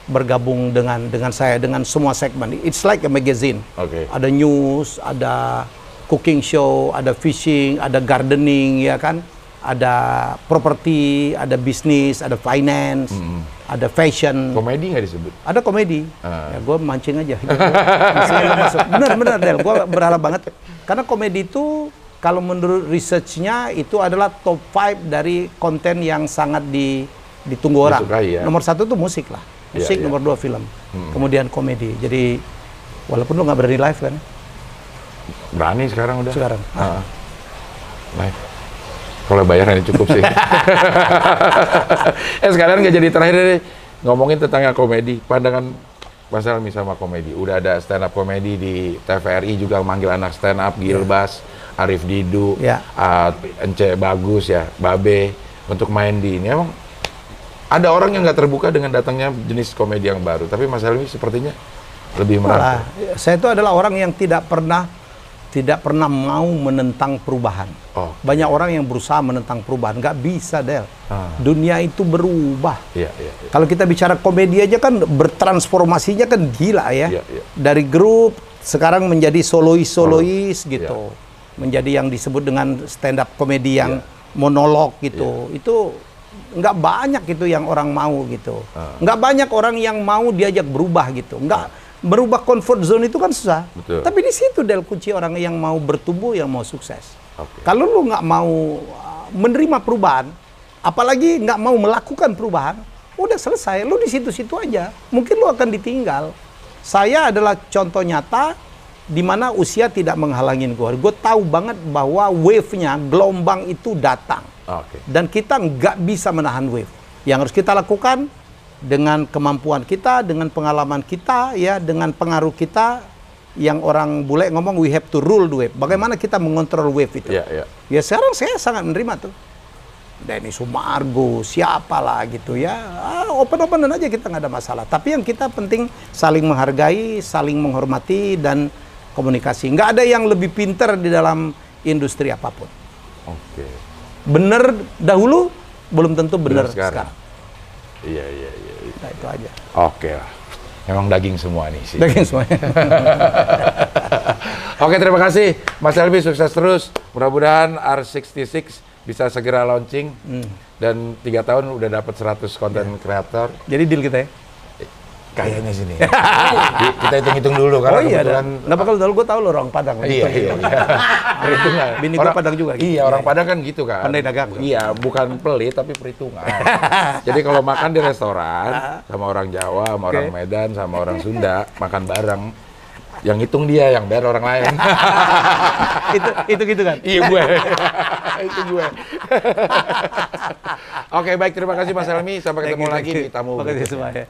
bergabung dengan dengan saya dengan semua segmen. It's like a magazine. Oke. Ada news, ada cooking show, ada fishing, ada gardening, ya kan? Ada properti, ada bisnis, ada finance, ada fashion, Komedi nggak disebut? ada komedi. Ah. Ya, gue mancing aja. Nggak masuk. Bener, bener, Del. Gue berharap banget. Karena komedi itu, kalau menurut researchnya, itu adalah top 5 dari konten yang sangat di, ditunggu orang. Disukai, ya. Nomor satu tuh musik lah. musik iya. nomor dua film, kemudian komedi. Jadi walaupun lu nggak berani live kan Berani sekarang udah. sekarang. Ah. Baik. Kalau bayar ini cukup sih. eh sekarang nggak jadi terakhir deh ngomongin tentang komedi. Pandangan Mas Helmi sama komedi. Udah ada stand up komedi di TVRI juga manggil anak stand up Gilbas, Arif Didu, Ya. ah, Ence Bagus ya, Babe untuk main di ini. Emang ada orang yang nggak terbuka dengan datangnya jenis komedi yang baru. Tapi Mas Helmi sepertinya lebih merangkul. saya itu adalah orang yang tidak pernah tidak pernah mau menentang perubahan. Oh, Banyak orang yang berusaha menentang perubahan, nggak bisa Del. Ah. Dunia itu berubah. iya, iya, iya. Kalau kita bicara komedi aja kan bertransformasinya kan gila ya. Iya, iya. Dari grup sekarang menjadi solois-solois Iya. gitu. Menjadi yang disebut dengan stand up komedi yang Iya. monolog gitu. Itu nggak banyak itu yang orang mau gitu. Ah. Nggak banyak orang yang mau diajak berubah gitu. Nggak berubah comfort zone itu kan susah. Betul. Tapi di situ del kunci orang yang mau bertumbuh, yang mau sukses. Oke. Kalau lu nggak mau uh, menerima perubahan, apalagi nggak mau melakukan perubahan, udah selesai. Lu di situ-situ aja. Mungkin lu akan ditinggal. Saya adalah contoh nyata di mana usia tidak menghalangin gue. Gue tahu banget bahwa wave-nya, gelombang itu datang. Oke. Dan kita nggak bisa menahan wave. Yang harus kita lakukan dengan kemampuan kita, dengan pengalaman kita, ya, dengan pengaruh kita, yang orang bule ngomong we have to rule the wave. Bagaimana kita mengontrol wave itu? Iya, iya. Ya sekarang saya sangat menerima tuh. Denny Sumargo, siapalah gitu ya. Ah, open-openan aja kita nggak ada masalah. Tapi yang kita penting saling menghargai, saling menghormati dan komunikasi. Nggak ada yang lebih pinter di dalam industri apa pun. Oke. Bener dahulu, belum tentu bener, Bener sekarang. sekarang. Iya, iya, iya. Iya. Nah, itu aja. Oke lah. Memang daging semua nih sih. Daging semuanya. Oke, terima kasih. Mas Elvi sukses terus. Mudah-mudahan R66 bisa segera launching. Hmm. Dan tiga tahun udah dapat 100 konten kreator. Jadi deal kita ya. Kayaknya sini. Kita hitung-hitung dulu karena oh iya, kebetulan nggak bakal tahu gue tahu lo orang Padang. Iya, iya, iya. Perhitungan. Bini gua Padang juga gitu. Iya, orang Padang kan gitu kan. Pandai dagang. Iya, bukan pelit tapi perhitungan. Jadi kalau makan di restoran sama orang Jawa, sama orang Oke. Medan, sama orang Sunda, makan bareng. Yang hitung dia, yang bayar orang lain. itu itu gitu kan. iya gue. Itu gue. Oke, baik terima kasih Mas Helmi. Sampai ketemu lagi di tamu. Makasih berikutnya. semua ya.